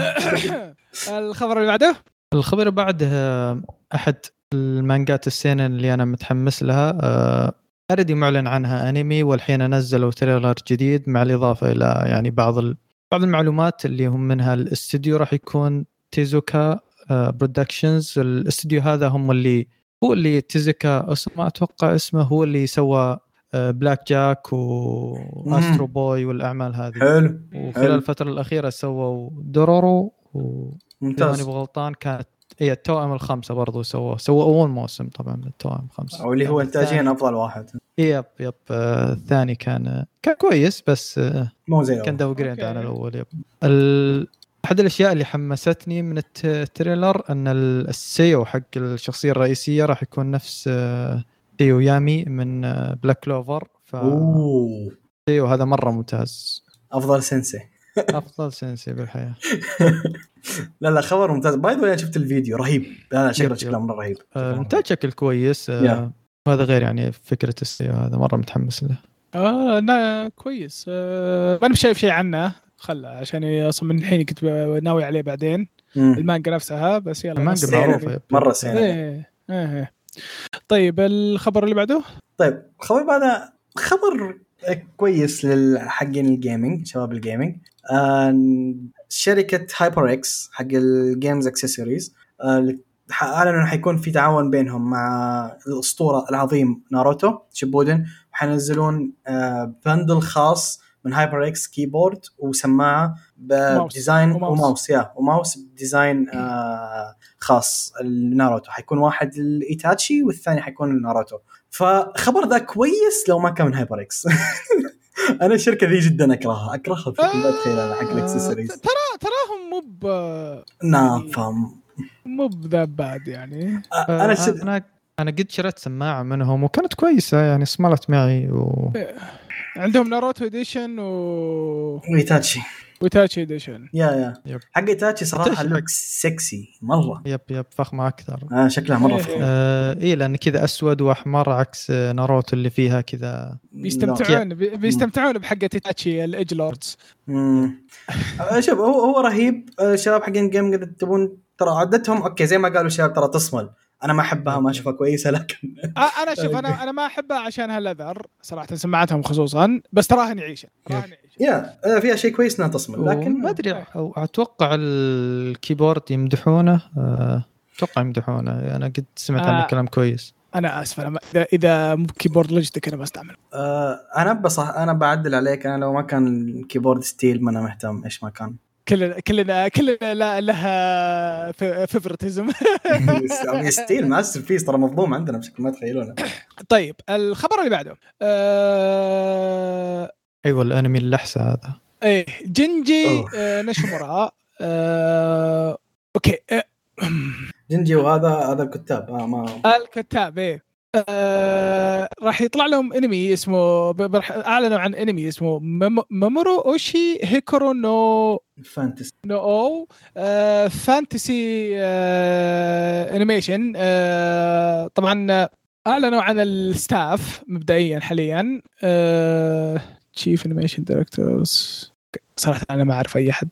الخبر اللي بعده؟ الخبر اللي بعده آه، أحد المانجات السنة اللي أنا متحمس لها آه، already معلن عنها أنمي والحين نزلوا trailer جديد مع الإضافة إلى يعني بعض ال... بعض المعلومات اللي هم منها الاستوديو راح يكون Tezuka Productions الاستوديو هذا هم اللي هو اللي تيزوكا أسمه أتوقع اسمه هو اللي سوى Black Jack و Astro Boy والأعمال هذه. حلو وخلال حلو. الفترة الأخيرة سووا دورورو و إذا ماني ممتاز بغلطان كانت اي التوأم الخمسة برضو سووه سووا أول موسم طبعا من التوأم الخمسة. أو اللي هو انتاجيا الثاني- أفضل واحد. يب يب. آه، الثاني كان كان كويس بس آه، مو زي كان. downgrade. على الأول yep. ال... أحد الأشياء اللي حمستني من الت- ال trailer إن ال- السيو حق الشخصية الرئيسية راح يكون نفس آه، سيو يامي من آه، Black Clover أوه. فسيو هذا مرة ممتاز. أفضل sensei [LAUGHS] أفضل sensei بالحياة. [LAUGHS] لا لا خبر ممتاز. by the شفت الفيديو. رهيب. لا لا شكله شكله مرة رهيب. آه، الانتاج شكل كويس. آه، وهذا غير يعني فكرة السيو هذا مرة متحمس له. آه لا كويس. آه ما أنا شايف شيء عنه. خله عشان أصلا من الحين كنت ناوي عليه بعدين. مم. المانجا نفسها بس يلا المانجا. معروفة yep. مرة سينة. إيه إيه. طيب الخبر اللي بعده؟ طيب خبر بعد خبر كويس للحقين ال gaming شباب ال gaming آه شركة HyperX حق ال games accessories آه اعلنوا انه حيكون في تعاون بينهم مع الأسطورة العظيم Naruto Shippuden وحينزلون آه bundle خاص من HyperX keyboard وسماعه. بديزاين وماوس. وماوس يا وماوس بديزاين آه خاص. لناروتو حيكون واحد الإيتاتشي والثاني حيكون لناروتو فخبر ذا كويس لو ما كان من HyperX [LAUGHS] أنا الشركة ذي جدا أكرهها. أكرهها بشكل لا تخيل حق الاكسسوارز آه، ترى تراهم مو ب نعم فاهم. مو ب that bad يعني. آه، آه، أنا شد... أنا أنا قد شريت سماعة منهم وكانت كويسة يعني صملت معي و... عندهم ناروتو edition و ايتاتشي وتاتشي edition. yeah yeah. yep. حق ايتاتشي صراحة look سكسي مرة. yep yep. فخمه أكثر آه شكلها مرة إيه. فخم. آه اي لأن كذا أسود وأحمر عكس آه، ناروتو اللي فيها كذا. بيستمتعون بي- بيستمتعون بحق إيتاتشي ال edge lords. آه، شوف هو هو رهيب. آه، شباب حقين game تبون ترى عدتهم okay زي ما قالوا الشباب ترى تصمل. أنا ما أحبها ما أشوفها كويسة لكن أنا شوف أنا [LAUGHS] أنا ما أحبها عشان هاللذر صراحة سماعتهم خصوصا بس تراها نعيشه تراها نعيشه يا آه، فيها شيء كويس إنها تصمل لكن ما أدري أو أتوقع الكيبورد يمدحونه آه، أتوقع يمدحونه أنا قد سمعت عنه آه. كلام كويس. أنا آسف أنا إذا إذا مو كيبورد لوجيتك أنا بستعمله آه أنا بصح أنا بعدل عليك أنا لو ما كان الكيبورد ستيل ما أنا مهتم إيش ما كان. كلنا كلنا كلنا لا- لها فيفرتزم ستيل ماستر بيس ترى مظلوم عندنا بشكل ما تخيلونه. طيب الخبر اللي بعده. آه... أيوه الأنمي اللحسة هذا. إيه جنجي. آه نشمورا آه... أوكي آه... جنجي وهذا هذا الكتاب آه ما الكتاب إيه. آه... راح يطلع لهم انمي اسمه اعلنوا عن انمي اسمه مامورو اوشي هيكورو نو فانتسي نو أو آه fantasy آه animation آه طبعا اعلنوا عن ال staff مبدئيا حاليا. chief animation directors صراحة أنا ما أعرف أي أحد.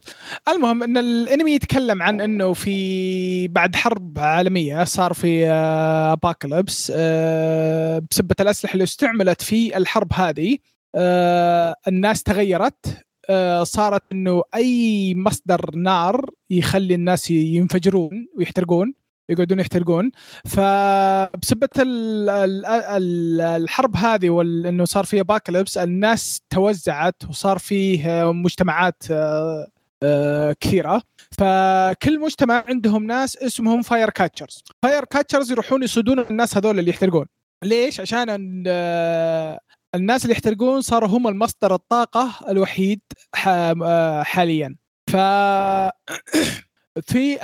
المهم إن الأنمي يتكلم عن إنه في بعد حرب عالمية صار في آه apocalypse آه بسبة الأسلحة اللي استعملت في الحرب هذه آه الناس تغيرت آه، صارت إنه أي مصدر نار يخلي الناس ينفجرون ويحترقون. يقعدون يحترقون. فبسبة ال- ال- ال- الحرب هذه وانه صار في apocalypse الناس توزعت وصار فيه آه، مجتمعات آه، آه، كثيرة. فكل مجتمع عندهم ناس اسمهم fire catchers fire catchers يروحون يصيدون الناس هذول اللي يحترقون. ليش؟ عشان ال- الناس اللي يحترقون صاروا هم المصدر الطاقة الوحيد حاليا. ف في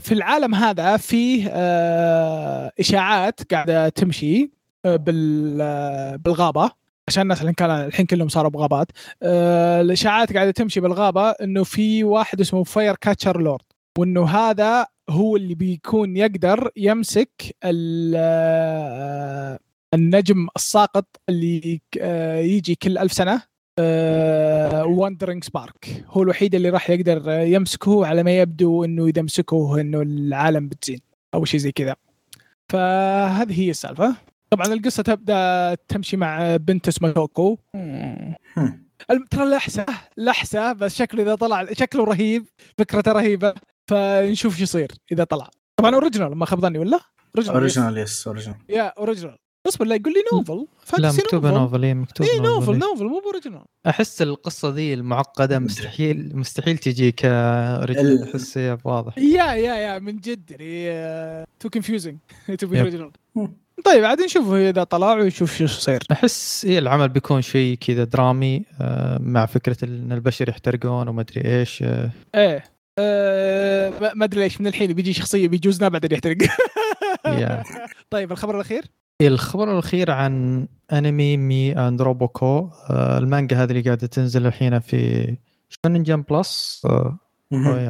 في العالم هذا فيه آه، إشاعات قاعدة تمشي آه، آه، بالغابة. عشان الناس الحين كان الحين كلهم صاروا بغابات. الإشاعات قاعدة تمشي بالغابة إنه في واحد اسمه fire catcher lord وإنه هذا هو اللي بيكون يقدر يمسك ال- النجم الساقط اللي يجي كل ألف سنة. wandering spark هو الوحيد اللي راح يقدر يمسكه على ما يبدو إنه إذا مسكه إنه العالم بتزين أو شيء زي كذا. فهذه هي السالفة. طبعا القصة تبدأ تمشي مع بنت اسمها توكو. ترى لحسة لحسة بس شكله إذا طلع شكله رهيب فكرته رهيبة. فنشوف شو يصير إذا طلع. طبعا original ما خاب ظني ولا؟ original yes original yeah original اصبر لا يقول لي novel. لا مكتوبة novel؟ اي مكتوب اي novel إيه. novel مو original أحس القصة ذي المعقدة مستحيل مستحيل تجي ك original ال- أحس واضح. yeah yeah يا من جد يعني too confusing to be yep. original طيب عاد نشوف إذا طلع ونشوف شو يصير. أحس إيه العمل بيكون شيء كذا درامي آه، مع فكرة إن البشر يحترقون وما أدري إيش آه، إيه أه ما- ما أدري ليش من الحين بيجي شخصية بيجوزنا بعدين يحترق. yeah. [LAUGHS] طيب الخبر الأخير؟ الخبر الأخير عن أنمي Me and Roboko آه، المانجا هذه اللي قاعدة تنزل الحين في شونن Jump Plus آه،.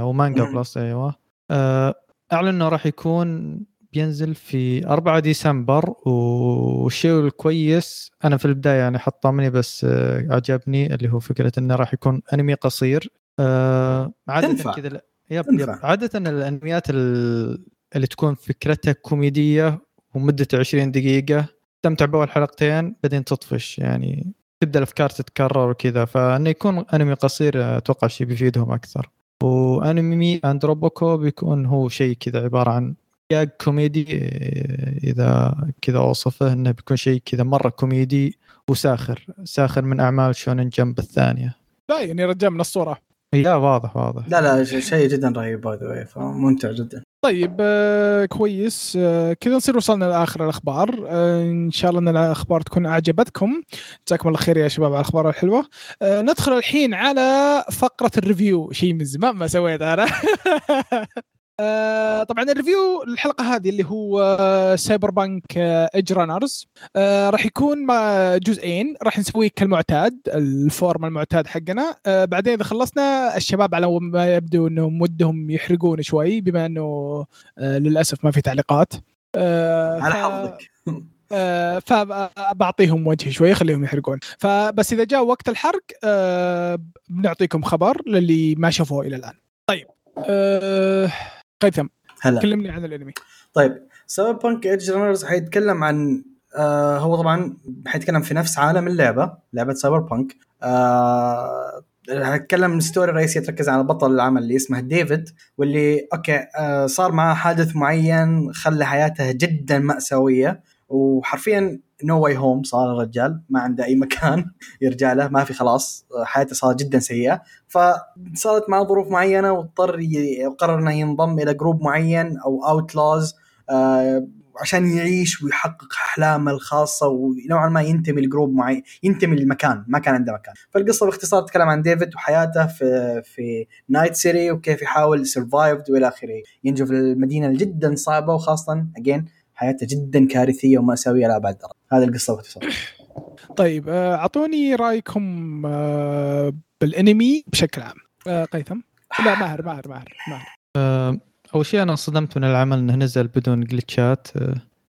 أو مانجا. Plus أيوه آه، أعلن إنه راح يكون بينزل في 4 ديسمبر والشيء الكويس أنا في البداية يعني حطمني بس عجبني اللي هو فكرة إنه راح يكون أنمي قصير عادة. كذا yep. yep عادة الأنميات ال- اللي تكون فكرتها كوميدية ومدته 20 دقيقة تستمتع بأول حلقتين بعدين تطفش يعني تبدأ الأفكار تتكرر وكذا. فإنه يكون أنمي قصير أتوقع شيء بيفيدهم أكثر. و Me and Roboko بيكون هو شيء كذا عبارة عن جاج كوميدي آه، إذا كذا أوصفه إنه بيكون شيء كذا مرة كوميدي وساخر ساخر من أعمال شونن Jump الثانية. لا يعني رجال من الصورة. yeah واضح واضح. لا لا شيء جدا رهيب by the فممتع جدا. طيب آه كويس. آه كذا نصير وصلنا لآخر الأخبار. آه إن شاء الله إن الأخبار تكون أعجبتكم. جزاكم الله خير يا شباب على الأخبار الحلوة. آه ندخل الحين على فقرة ال review. شيء من زمان ما سويت أنا. [LAUGHS] آه طبعا ال review الحلقة هذه اللي هو آه Cyberpunk آه Edgerunners آه راح يكون مع جزئين. راح نسويه كالمعتاد الفورم المعتاد حقنا. آه بعدين إذا خلصنا الشباب على ما يبدو انهم ودهم يحرقون شوي بما إنه آه للأسف ما في تعليقات. آه على حظك. [LAUGHS] آه، فبعطيهم وجه شوي خليهم يحرقون. فبس إذا جاء وقت الحرق آه، بنعطيكم خبر للي ما شافوه إلى الآن. طيب آه، قيثم هلا. كلمني عن الانمي. طيب Cyberpunk Edgerunners حيتكلم عن آه هو طبعا حيتكلم في نفس عالم اللعبة لعبة Cyberpunk. آه حيتكلم ال story الرئيسيه تركز على بطل العمل اللي اسمه ديفيد واللي okay آه صار معاه حادث معين خلى حياته جدا مأساوية وحرفيا no way home صار الرجال ما عنده أي مكان [LAUGHS] يرجع له ما في خلاص. آه، حياته صارت جدا سيئة. فصارت معه ظروف معينة واضطر وقرر إنه ينضم إلى جروب معين أو outlaws عشان يعيش ويحقق أحلامه الخاصة ونوعا ما ينتمي لجروب معين ينتمي للمكان ما كان عنده مكان. فالقصة باختصار تتكلم عن ديفيد وحياته في في Night City وكيف يحاول survive وإلى آخره. ينجو في المدينة جدا صعبة وخاصة again حياته جدا كارثية ومأساويه لأبعد درجة. هذه القصة باختصار طيب آه، أعطوني رأيكم آه، بالأنمي بشكل عام. آه، قيثم. لا ماهر ماهر ماهر ماهر. أول شيء أنا انصدمت من العمل إنه نزل بدون جلتشات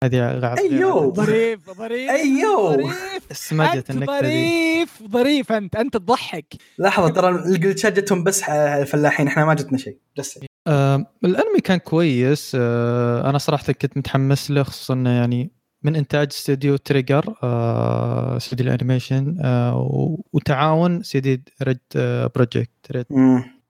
هذه أيوه. ظريف ظريف. ظريف سمجت دي. ظريف ظريف أنت أنت تضحك. لحظة ترى الجلتشات جتهم بس ح- فلاحين إحنا ما جتنا شيء. بس. آه الانمي كان كويس. آه أنا صراحة كنت متحمس له خصوصا انه يعني من إنتاج استوديو Trigger آه استوديو ال animation آه وتعاون CD Red آه Projekt Red.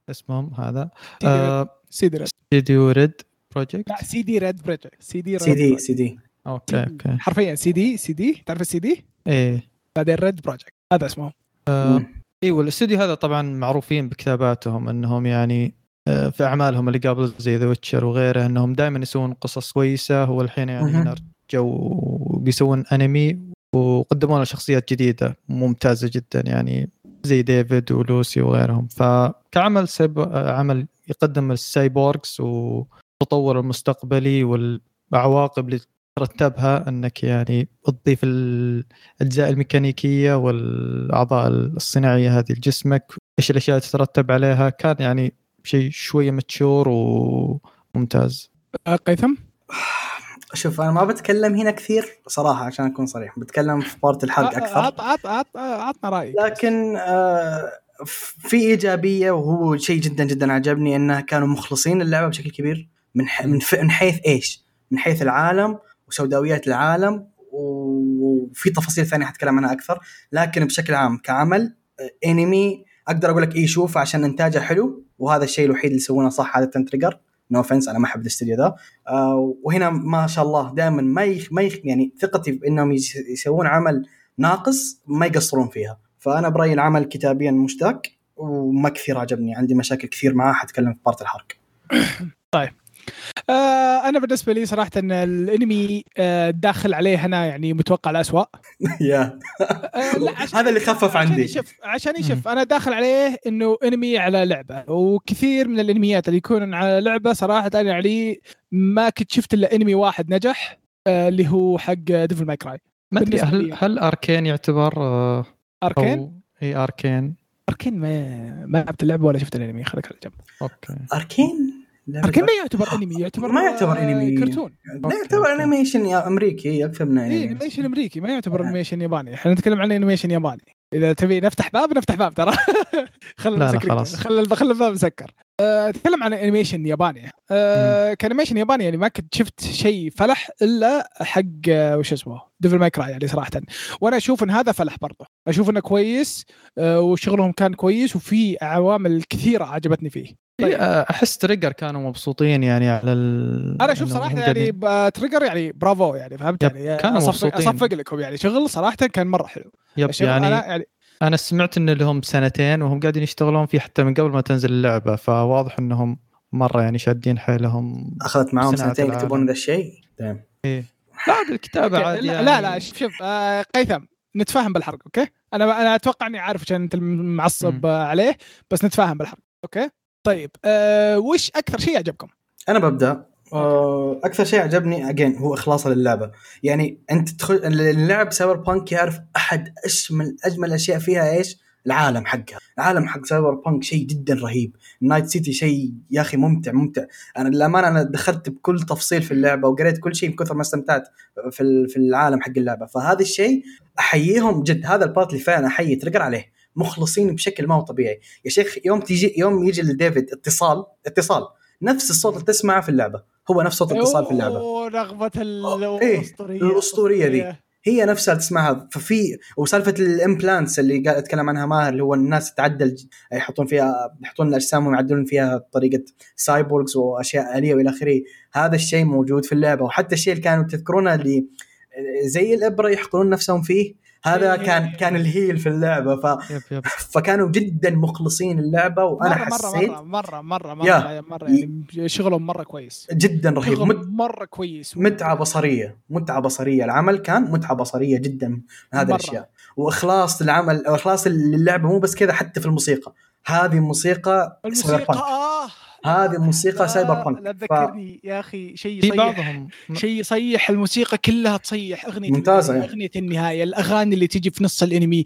اسمهم هذا. CD Red. آه CD Red. استوديو Red Projekt لا CD Red Projekt CD Red CD Projekt. CD okay. okay حرفيا CD CD تعرف السي دي إيه. بعدين Red Projekt هذا اسمه آه مم. أيوه الاستوديو هذا طبعا معروفين بكتاباتهم إنهم يعني في أعمالهم اللي قبل زي The Witcher وغيره إنهم دائما يسوون قصص كويسة والحين يعني رجعوا بيسوون أنمي وقدموا لنا شخصيات جديدة ممتازة جدا يعني زي ديفيد ولوسي وغيرهم. فكعمل سيب... آه، عمل يقدم السايبورغز والتطور المستقبلي والعواقب اللي ترتبها إنك يعني تضيف الأجزاء الميكانيكية والأعضاء الصناعية هذه لجسمك إيش الأشياء اللي تترتب عليها. كان يعني شيء شوية متشور وممتاز. آه، قيثم؟ شوف أنا ما بتكلم هنا كثير صراحة عشان أكون صريح بتكلم في part الحرق أكثر. عط عط عط عطنا رأيك لكن آه، في إيجابية وهو شيء جدا جدا عجبني إنه كانوا مخلصين اللعبة بشكل كبير من ح- من, من حيث إيش؟ من حيث العالم وسوداويات العالم وفي تفاصيل ثانية حتكلم عنها أكثر لكن بشكل عام كعمل آه، انمي أقدر أقول لك إيه شوف عشان إنتاجه حلو وهذا الشيء الوحيد اللي يسوونه صح عاده Trigger no offense أنا ما أحب الاستوديو ذا. آه وهنا ما شاء الله دائما ما يخ ما يخ يعني ثقتي بإنهم يس- يسوون عمل ناقص ما يقصرون فيها. فأنا برأيي العمل كتابيا مشتاق وما كثير عجبني عندي مشاكل كثير معاه حتكلم في part الحرق. آه أنا بالنسبة لي صراحة ان الأنمي آه داخل عليه أنا يعني متوقع الاسوء [LAUGHS] يا. آه عشان هذا اللي خفف عشان عندي. عشان يشوف. أنا داخل عليه إنه أنمي على لعبة وكثير من الأنميات اللي يكونون على لعبة صراحة أنا علي ما كنت شفت إلا أنمي واحد نجح آه اللي هو حق Devil May Cry ما أدري بالنسبة هل. هل Arcane يعتبر Arcane إي Arcane Arcane ما ما لعبت اللعبة ولا شفت الأنمي. خليك على جنب. okay. Arcane Arcane ما يعتبر [LAUGHS] أنمي يعتبر ما يعتبر آه، أنمي. كرتون. لا يعتبر. animation يا أمريكي أكثر من انمي animation. أمريكي ما يعتبر animation ياباني. إحنا نتكلم عن animation ياباني. إذا تبي نفتح باب نفتح باب ترى. [LAUGHS] خل لا، نسكر- خلاص. خل خل الباب مسكر. أتكلم عن animation ياباني. أه ك animation ياباني يعني ما كنت شفت شيء فلح إلا حق أه، وش اسمه Devil May Cry يعني صراحة. وأنا أشوف إن هذا فلح برضه. أشوف إنه كويس أه وشغلهم كان كويس وفي عوامل كثيرة عجبتني فيه. إيه، آه، أحس Trigger كانوا مبسوطين يعني على ال... أنا أشوف صراحة يعني Trigger يعني برافو يعني فهمت يعني؟ كانوا أصفق, مبسوطين. أصفق لكم يعني. شغل صراحة كان مرة حلو. yep يعني أنا يعني أنا سمعت إن لهم سنتين وهم قاعدين يشتغلون فيه حتى من قبل ما تنزل اللعبة فواضح إنهم مرة يعني شادين حيلهم أخذت معاهم سنتين. يكتبون ذا الشيء؟ تمام إيه. [LAUGHS] بعد الكتابة عادي لا, يعني. لا لا شوف آه قيثم نتفاهم بالحرق okay؟ أنا أنا أتوقع إني عارف عشان أنت معصب. آه، عليه بس نتفاهم بالحرق okay؟ طيب آه وش أكثر شيء عجبكم أنا ببدأ. أكثر شيء عجبني again هو إخلاصه للعبة. يعني أنت تدخل اللعب Cyberpunk يعرف أحد اجمل أجمل الأشياء فيها إيش؟ العالم حقها. العالم حق Cyberpunk شيء جدا رهيب. Night City شيء يا أخي ممتع ممتع. أنا للأمانة أنا دخلت بكل تفصيل في اللعبة وقريت كل شيء من كثر ما استمتعت في في العالم حق اللعبة. فهذا الشيء أحييهم جد. هذا ال part اللي فعلا أحيي Trigger عليه. مخلصين بشكل ما هو طبيعي. يا شيخ يوم تيجي يوم يجي لديفيد اتصال اتصال. نفس الصوت اللي تسمعه في اللعبة. هو نفس صوت الاتصال في اللعبة. أوه رغبة إيه، الأسطورية دي. هي نفسها تسمعها. ففي وسالفة ال implants اللي قاعد أتكلم عنها ماهر اللي هو الناس تعدل يحطون فيها يحطون الأجسام ويعدلون فيها بطريقه cyborgs وأشياء آلية وإلى آخره. هذا الشيء موجود في اللعبة. وحتى الشيء اللي كانوا تذكرونه اللي زي الإبرة يحقنون نفسهم فيه هذا إيه. كان كان ال heal في اللعبة ف... yep yep. فكانوا جدا مخلصين اللعبة وأنا مرة حسيت مرة مرة مرة مرة يا. مرة, مرة يعني شغلهم مرة كويس. جدا رهيب. مت... مرة كويس. متعة بصرية متعة بصرية. العمل كان متعة بصرية جدا من هذه مرة. الأشياء. وإخلاص العمل أو إخلاص للعبه مو بس كذا حتى في الموسيقى. هذه الموسيقى بانك. آه. هذه موسيقى Cyberpunk لا ف- تذكرني يا أخي شيء في يصيح بعضهم شيء يصيح الموسيقى كلها تصيح. أغنية ممتازة النهاية، يعني. أغنية النهاية الأغاني اللي تجي في نص الأنمي.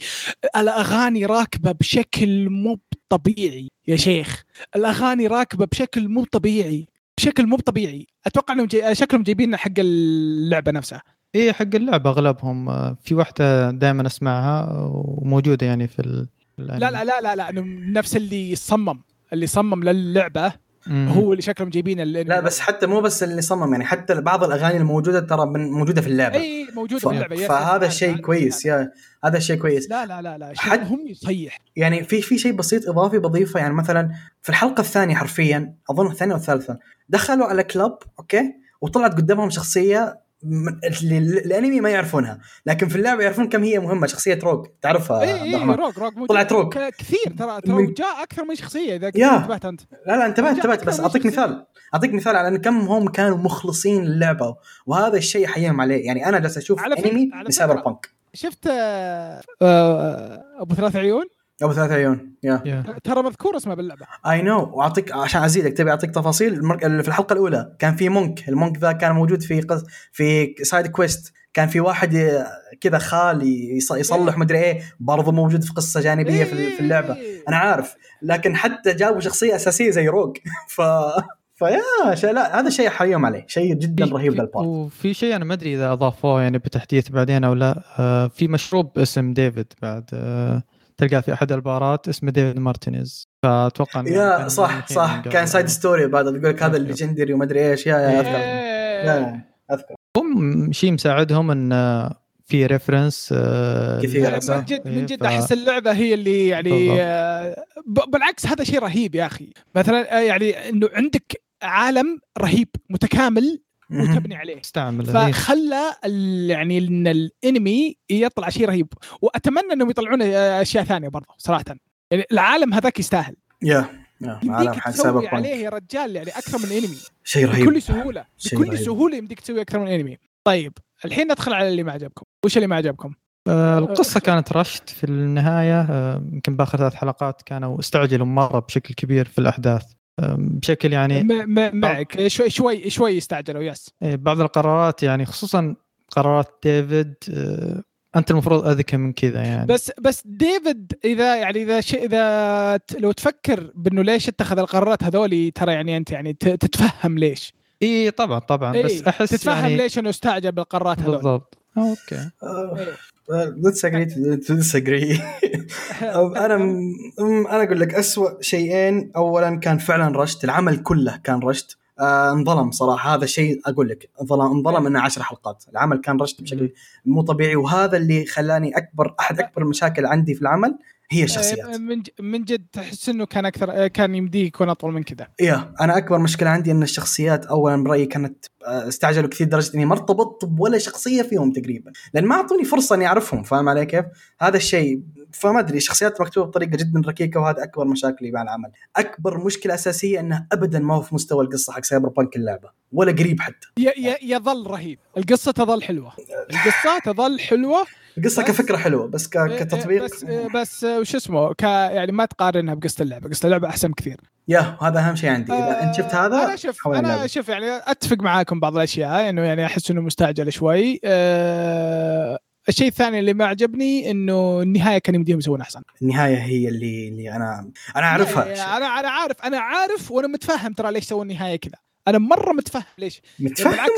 الأغاني راكبة بشكل مو طبيعي يا شيخ. الأغاني راكبة بشكل مو طبيعي بشكل مو طبيعي. أتوقع إنهم جاي... شكلهم جايبين حق اللعبة نفسها. إيه حق اللعبة أغلبهم. في واحدة دائما أسمعها وموجودة يعني في ال... لا لا لا لا لا إنه نفس اللي صمم اللي صمم للعبة. مم. هو اللي شكلهم جايبين الانمي لا بس حتى مو بس اللي صمم يعني حتى بعض الأغاني الموجودة ترى من موجودة في اللعبة إي موجود ف... في اللعبة فهذا عارف، كويس. يا هذا الشيء كويس لا لا لا لا حد- شغلهم يصيح يعني في في شيء بسيط إضافي بضيفه يعني مثلا في الحلقة الثانية حرفيا أظن الثانية والثالثه دخلوا على club okay وطلعت قدامهم شخصية الانمي ما يعرفونها لكن في اللعبة يعرفون كم هي مهمة شخصية Rogue تعرفها اي اي الرحمن؟ Rogue Rogue موجود. طلعت Rogue. كثير ترى من- جاء أكثر من شخصية إذا. انتبهت أنت لا لا انتبهت انتبهت بس أعطيك. مثال أعطيك مثال على ان كم هم كانوا مخلصين للعبه وهذا الشيء احييهم عليه يعني أنا جالس أشوف أنمي ل Cyberpunk شفت آه، آه، أبو ثلاث عيون ابو ثلاث عيون yeah yeah. ترى مذكور اسمه باللعبة. I know واعطيك عشان أزيدك تبي أعطيك تفاصيل؟ المر... في الحلقة الأولى كان في monk ال monk ذا كان موجود في قص... في side quest كان في واحد كذا خالي يص... يصلح مدري إيه. برضه موجود في قصة جانبية في في اللعبة. إيه. أنا عارف. لكن حتى جابوا شخصية أساسية زي Rogue [LAUGHS] ف فيا شيء لا هذا شيء احييهم عليه. شيء جدا في- رهيب في- لل part وفي شيء أنا ما أدري إذا أضافوه يعني بتحديث بعدين أو لا. آه، في مشروب اسم ديفيد بعد. آه، تلقاه في أحد البارات اسمه ديفيد مارتينيز فأتوقع إنه yeah صح صح. كان side story بعد يقول لك هذا. ال legendary ومدري إيش yeah yeah أذكر إيه. لا، أذكر هم شيء مساعدهم إن آه، في reference كثير. من جد من جد إيه، أحس اللعبة هي اللي يعني. آه، بالعكس هذا شيء رهيب يا أخي مثلا آه، يعني إنه عندك عالم رهيب متكامل. وتبني عليه. استعمل. فخلى ال- يعني إن الإنمي يطلع شيء رهيب. وأتمنى إنهم يطلعون آه، أشياء ثانية برضه صراحة. يعني العالم هذاك يستاحل يا يا سايبر عليه يا رجال يعني أكثر من إنمي. شيء رهيب. بكل سهولة شيء بكل رهيب. سهولة يمديك تسوي أكثر من إنمي. طيب الحين ندخل على اللي ما عجبكم. وش اللي ما عجبكم؟ آه، القصة كانت rushed في النهاية. آه، يمكن بآخر ثلاث حلقات كانوا استعجلوا مرة بشكل كبير في الأحداث. بشكل يعني معك. شوي شوي شوي استعجلوا yes. إيه، بعض القرارات يعني خصوصا قرارات ديفيد آه، أنت المفروض أذكى من كذا يعني. بس بس ديفيد إذا يعني إذا شيء إذا لو تفكر بأنه ليش اتخذ القرارات هذولي ترى يعني أنت يعني تتفهم ليش. إي طبعا طبعا. إيه، بس أحس تتفهم يعني ليش إنه استعجل بالقرارات هذول. بالضبط. آه، أوكي. disagree [LAUGHS] أنا أنا أقول لك اسوء شيئين. اولا كان فعلا رشت العمل كله كان رشت آه انظلم صراحة. هذا شيء أقول لك انظلم انظلم إنه 10 حلقات. العمل كان رشت بشكل مو طبيعي. وهذا اللي خلاني أكبر أحد أكبر المشاكل عندي في العمل هي الشخصيات. آه، من من جد تحس إنه كان أكثر آه، كان يمديه يكون أطول من كذا. يا أنا أكبر مشكلة عندي إن الشخصيات اولا برايي كانت آه، استعجلوا كثير لدرجه إني ما ارتبطت بولا شخصية فيهم تقريبا. لأن ما أعطوني فرصة إني أعرفهم فاهم علي كيف؟ هذا الشيء فما أدري الشخصيات مكتوبة بطريقة جدا ركيكة وهذا أكبر مشاكلي مع العمل. أكبر مشكلة أساسية إنه ابدا ما هو في مستوى القصة حق سايبر بانك اللعبة ولا قريب حتى. يظل رهيب. القصة تظل حلوة. القصة تظل حلوة القصة كفكرة حلوة بس ك- آه، كتطبيق بس بس وش اسمه ك يعني ما تقارنها بقصة اللعبة قصة اللعبة أحسن بكثير. yeah هذا أهم شيء عندي. إذا أنت شفت هذا أنا شوف أنا. شوف يعني أتفق معاكم بعض الأشياء إنه يعني أحس إنه مستعجل شوي. أه الشيء الثاني اللي ما عجبني إنه النهاية كان يمديهم يسوون أحسن. النهاية هي اللي اللي أنا أنا أعرفها. أنا أنا عارف أنا عارف وأنا متفهم ترى ليش سووا النهاية كذا. أنا مرة متفهم ليش. متفهم؟ بالعكس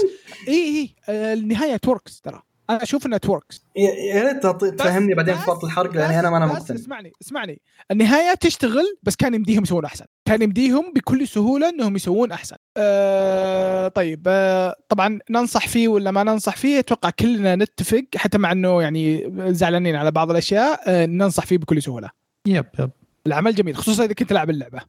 إي إي آه، النهاية it works ترى. أنا أشوف انها it works يا يا ريت تفهمني بعدين في وقت الحرق لاني أنا ما أنا مقتنع. اسمعني اسمعني. النهاية تشتغل بس كان يمديهم يسوون أحسن. كان يمديهم بكل سهولة إنهم يسوون أحسن. أه طيب أه طبعا ننصح فيه ولا ما ننصح فيه؟ أتوقع كلنا نتفق حتى مع إنه يعني زعلانين على بعض الأشياء أه ننصح فيه بكل سهولة. yep yep. العمل جميل خصوصا إذا كنت لاعب اللعبة.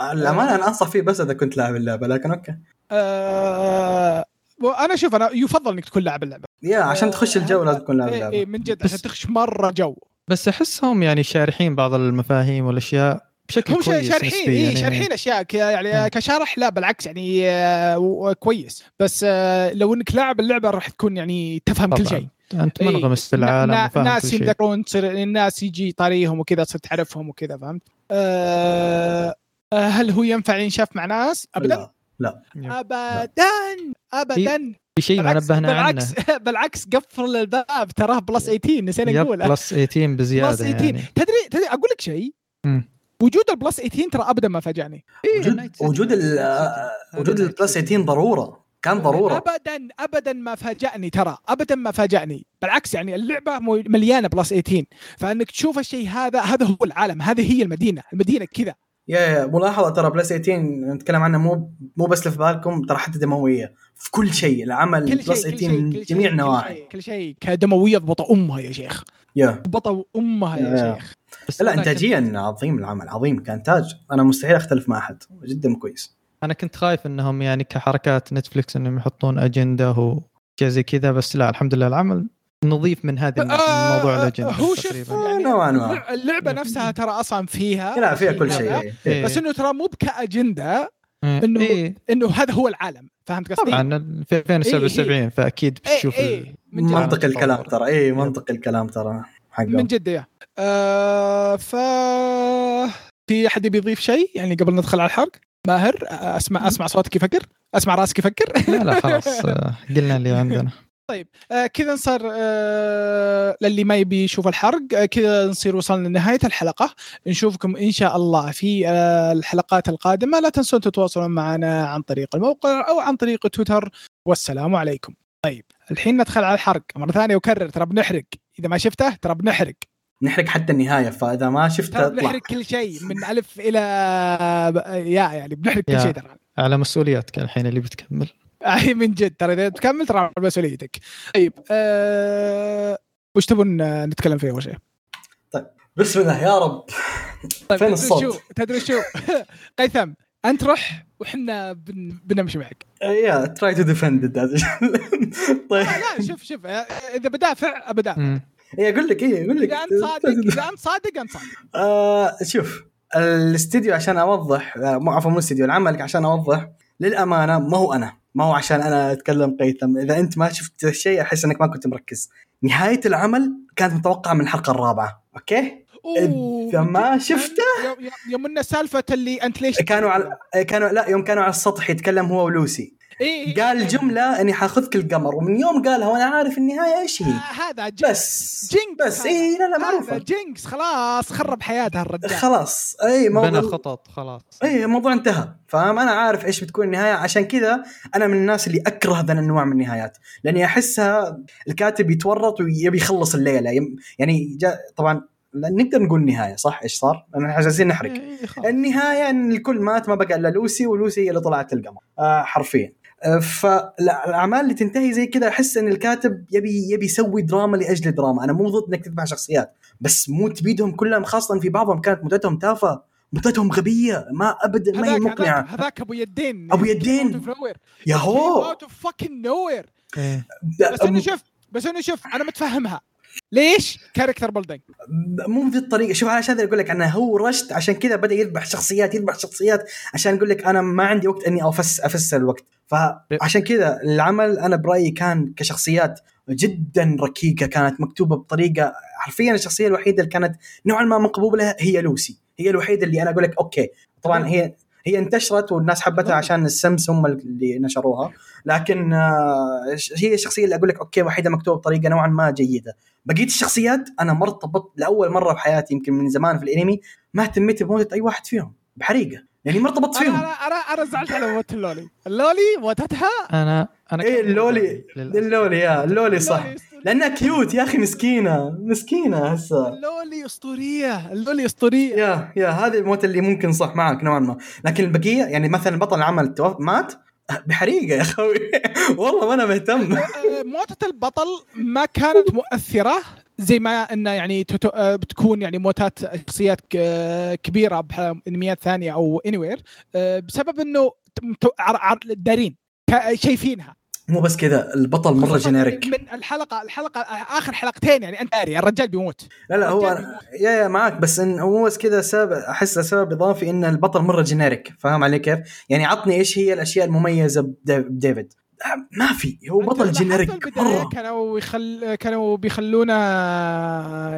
الأمانة أنا أنصح فيه بس إذا كنت لاعب اللعبة لكن OK. أه وأنا شوف أنا يفضل إنك تكون لاعب اللعبة يا عشان تخش الجو لازم تكون لاعب إيه إيه اللعبه من جد بس- عشان تخش مرة جو بس أحسهم يعني شارحين بعض المفاهيم والأشياء بشكل هم كويس شارحين اي يعني. شارحين أشياء ك- يعني مم. كشرح لا بالعكس يعني آه، و- كويس بس آه، لو إنك لاعب اللعبة راح تكون يعني تفهم كل طبعاً. شيء أنت إيه. منغمس في العالم نا- وفاهم ناس كل شيء يمدحون تصير الناس يجي طاريهم وكذا تصير تعرفهم وكذا فهمت؟ آه، آه، هل هو ينفع ينشاف مع ناس؟ ابدا لا yep. ابدا ابدا. في شيء ما بالعكس نبهنا عنه. بالعكس [LAUGHS] بالعكس قفل الباب تراه plus 18 نسينا نقول plus 18 بزيادة plus 18 يعني. تدري تدري أقول لك شيء. وجود ال plus 18 ترى ابدا ما فاجأني. وجود وجود آه، وجود ال plus 18 ضرورة. كان ضرورة. ابدا ابدا ما فاجأني ترى. ابدا ما فاجأني. بالعكس يعني اللعبة مليانة plus 18 فأنك تشوف الشيء هذا هذا هو العالم. هذه هي المدينة. المدينة كذا. yeah yeah ملاحظة ترى plus 18 نتكلم عنه مو مو بس اللي في بالكم ترى حتى دموية. في كل شيء العمل كل plus شيء 18 كل شيء من جميع كل النواحي شيء- كل شيء. كدموية بطء أمها يا شيخ. yeah. بطء أمها yeah. يا. شيخ. بس لا انتاجيا كنت- عظيم العمل عظيم كانتاج أنا مستحيل أختلف مع أحد جدا كويس أنا كنت خايف إنهم يعني كحركات Netflix إنهم يحطون أجندة وشيء زي كذا بس لا الحمد لله العمل نظيف من هذه آه، الموضوع الاجنده هو شوف يعني نوعاً ما. اللع- اللعبة نفسها ترى أصلا فيها لا فيها كل هذا. شيء إيه. بس إنه ترى مو كاجنده إيه. إنه إيه. إنه هذا هو العالم. فهمت قصدي؟ طبعا في 2077 فأكيد إيه بتشوف إيه. ال- من جد. منطق الكلام. ترى. اي منطق الكلام ترى حقه. من جد يا. آه ف في أحد يبي يضيف شيء؟ يعني قبل ندخل على الحرق؟ ماهر آه، أسمع أسمع صوتك يفكر. أسمع راسك يفكر. لا لا خلاص. آه، [LAUGHS] قلنا اللي عندنا. طيب. آه كذا نصير آه للي ما يبي يشوف الحرق آه كذا نصير وصلنا لنهاية الحلقة. نشوفكم إن شاء الله في آه الحلقات القادمة. لا تنسون تتواصلون معنا عن طريق الموقع أو عن طريق تويتر. والسلام عليكم. طيب الحين ندخل على الحرق مرة ثانية وكرر ترى بنحرق. إذا ما شفته ترى بنحرق. نحرق حتى النهاية فإذا ما شفته اطلع. بنحرق كل شيء من ألف إلى yeah يعني بنحرق كل. شيء ترى. على مسؤوليتك الحين اللي بتكمل. [LAUGHS] اي من جد ترى إذا تكمل ترى مسؤوليتك طيب آه وش تبون نتكلم فيه أول شيء؟ بسم الله يا رب. طيب فين تدري الصوت؟ شو؟ تدري شو؟ [LAUGHS] قيثم أنت روح وحنا بن... بنمشي معك. yeah try to defend طيب. لا لا شوف شوف آه، إذا بدافع بدافع. اي أقول لك اي أقول لك. إذا أنت صادق [LAUGHS] إذا أنت صادق أنت صادق. آه شوف الاستديو عشان أوضح آه، مو عفوا مو الاستديو العمل عشان أوضح للأمانة ما هو أنا. ما هو عشان أنا أتكلم قيثم. إذا أنت ما شفت الشيء أحس إنك ما كنت مركز. نهاية العمل كانت متوقعة من الحلقة الرابعة. أوكي؟ إذا ما. شفته؟ يوم- يوم- يوم إن سالفة اللي أنت ليش كانوا على كانوا لا يوم كانوا على السطح يتكلم هو ولوسي. إيه قال جملة إني حاخذك القمر ومن يوم قالها وأنا عارف النهاية إيش هي؟ آه، هذا jinx. بس jinx بس. إي لا لا معروفه jinx خلاص خرب حياتها الرجال. خلاص إي بنى موضوع خطط خلاص. إي الموضوع انتهى. فاهم؟ أنا عارف إيش بتكون النهاية. عشان كذا أنا من الناس اللي أكره ذا النوع من النهايات. لأني أحسها الكاتب يتورط ويبي يخلص الليلة. يعني جاء طبعا نقدر نقول نهاية صح؟ إيش صار؟ أنا جالسين نحرق. النهاية إن الكل مات ما بقى إلا لوسي ولوسي هي اللي طلعت القمر. آه حرفيا. فالأعمال اللي تنتهي زي كذا أحس إن الكاتب يبي يبي يسوي دراما لأجل دراما أنا مو ضد إنك تتبع شخصيات بس مو تبيدهم كلهم خاصة في بعضهم كانت مدتهم تافهة مدتهم غبية ما ابدا ما هي مقنعة. هذاك أبو يدين. أبو يدين. يا هو! out of fucking nowhere إيه. بس إنه شوف بس إنه شوف أنا متفهمها. ليش؟ character building مو بذي الطريقة. شوف عشان أقول لك أنه هو rushed عشان كذا بدأ يذبح شخصيات يذبح شخصيات عشان يقول لك أنا ما عندي وقت إني افس افسر الوقت. فعشان كذا العمل أنا برأيي كان كشخصيات جدا ركيكة كانت مكتوبة بطريقة حرفيا الشخصية الوحيدة اللي كانت نوعا ما مقبولة هي لوسي. هي الوحيدة اللي أنا أقول لك OK طبعا هي هي انتشرت والناس حبتها عشان ال simps هم اللي نشروها. لكن آه، هي الشخصية اللي أقول لك OK وحيدة مكتوبة بطريقة نوعا ما جيدة. بقية الشخصيات أنا مرتبط لأول مرة بحياتي يمكن من زمان في الأنمي ما اهتميت بموتة أي واحد فيهم بحريقة. يعني مرتبط أنا فيهم. أنا أنا, أنا زعلت على موت ال loli. ال loli موتتها؟ أنا أنا إيه اللولي. اللولي يا اللولي صح. لأنها كيوت يا أخي مسكينة مسكينة هسه. اللولي أسطورية اللولي أسطورية. يا يا هذه الموت اللي ممكن صح معك نوعا ما. لكن البقية يعني مثلا بطل العمل مات؟ بحريقة يا أخوي. [LAUGHS] والله ما أنا مهتم. آه، موتة البطل ما كانت مؤثرة زي ما إنه يعني آه، بتكون يعني موتات شخصيات كبيرة بأنميات ثانية أو اني بسبب إنه دارين شايفينها. مو بس كذا البطل مرة generic من الحلقة الحلقة آخر حلقتين يعني أنت داري الرجال بيموت. لا لا هو yeah yeah معك بس ان هو بس كذا سبب أحس سبب إضافي إن البطل مرة generic فاهم علي كيف؟ يعني عطني إيش هي الأشياء المميزة بديف- بديفيد. ما في. هو بطل generic مرة. كانوا يخل كانوا بيخلونا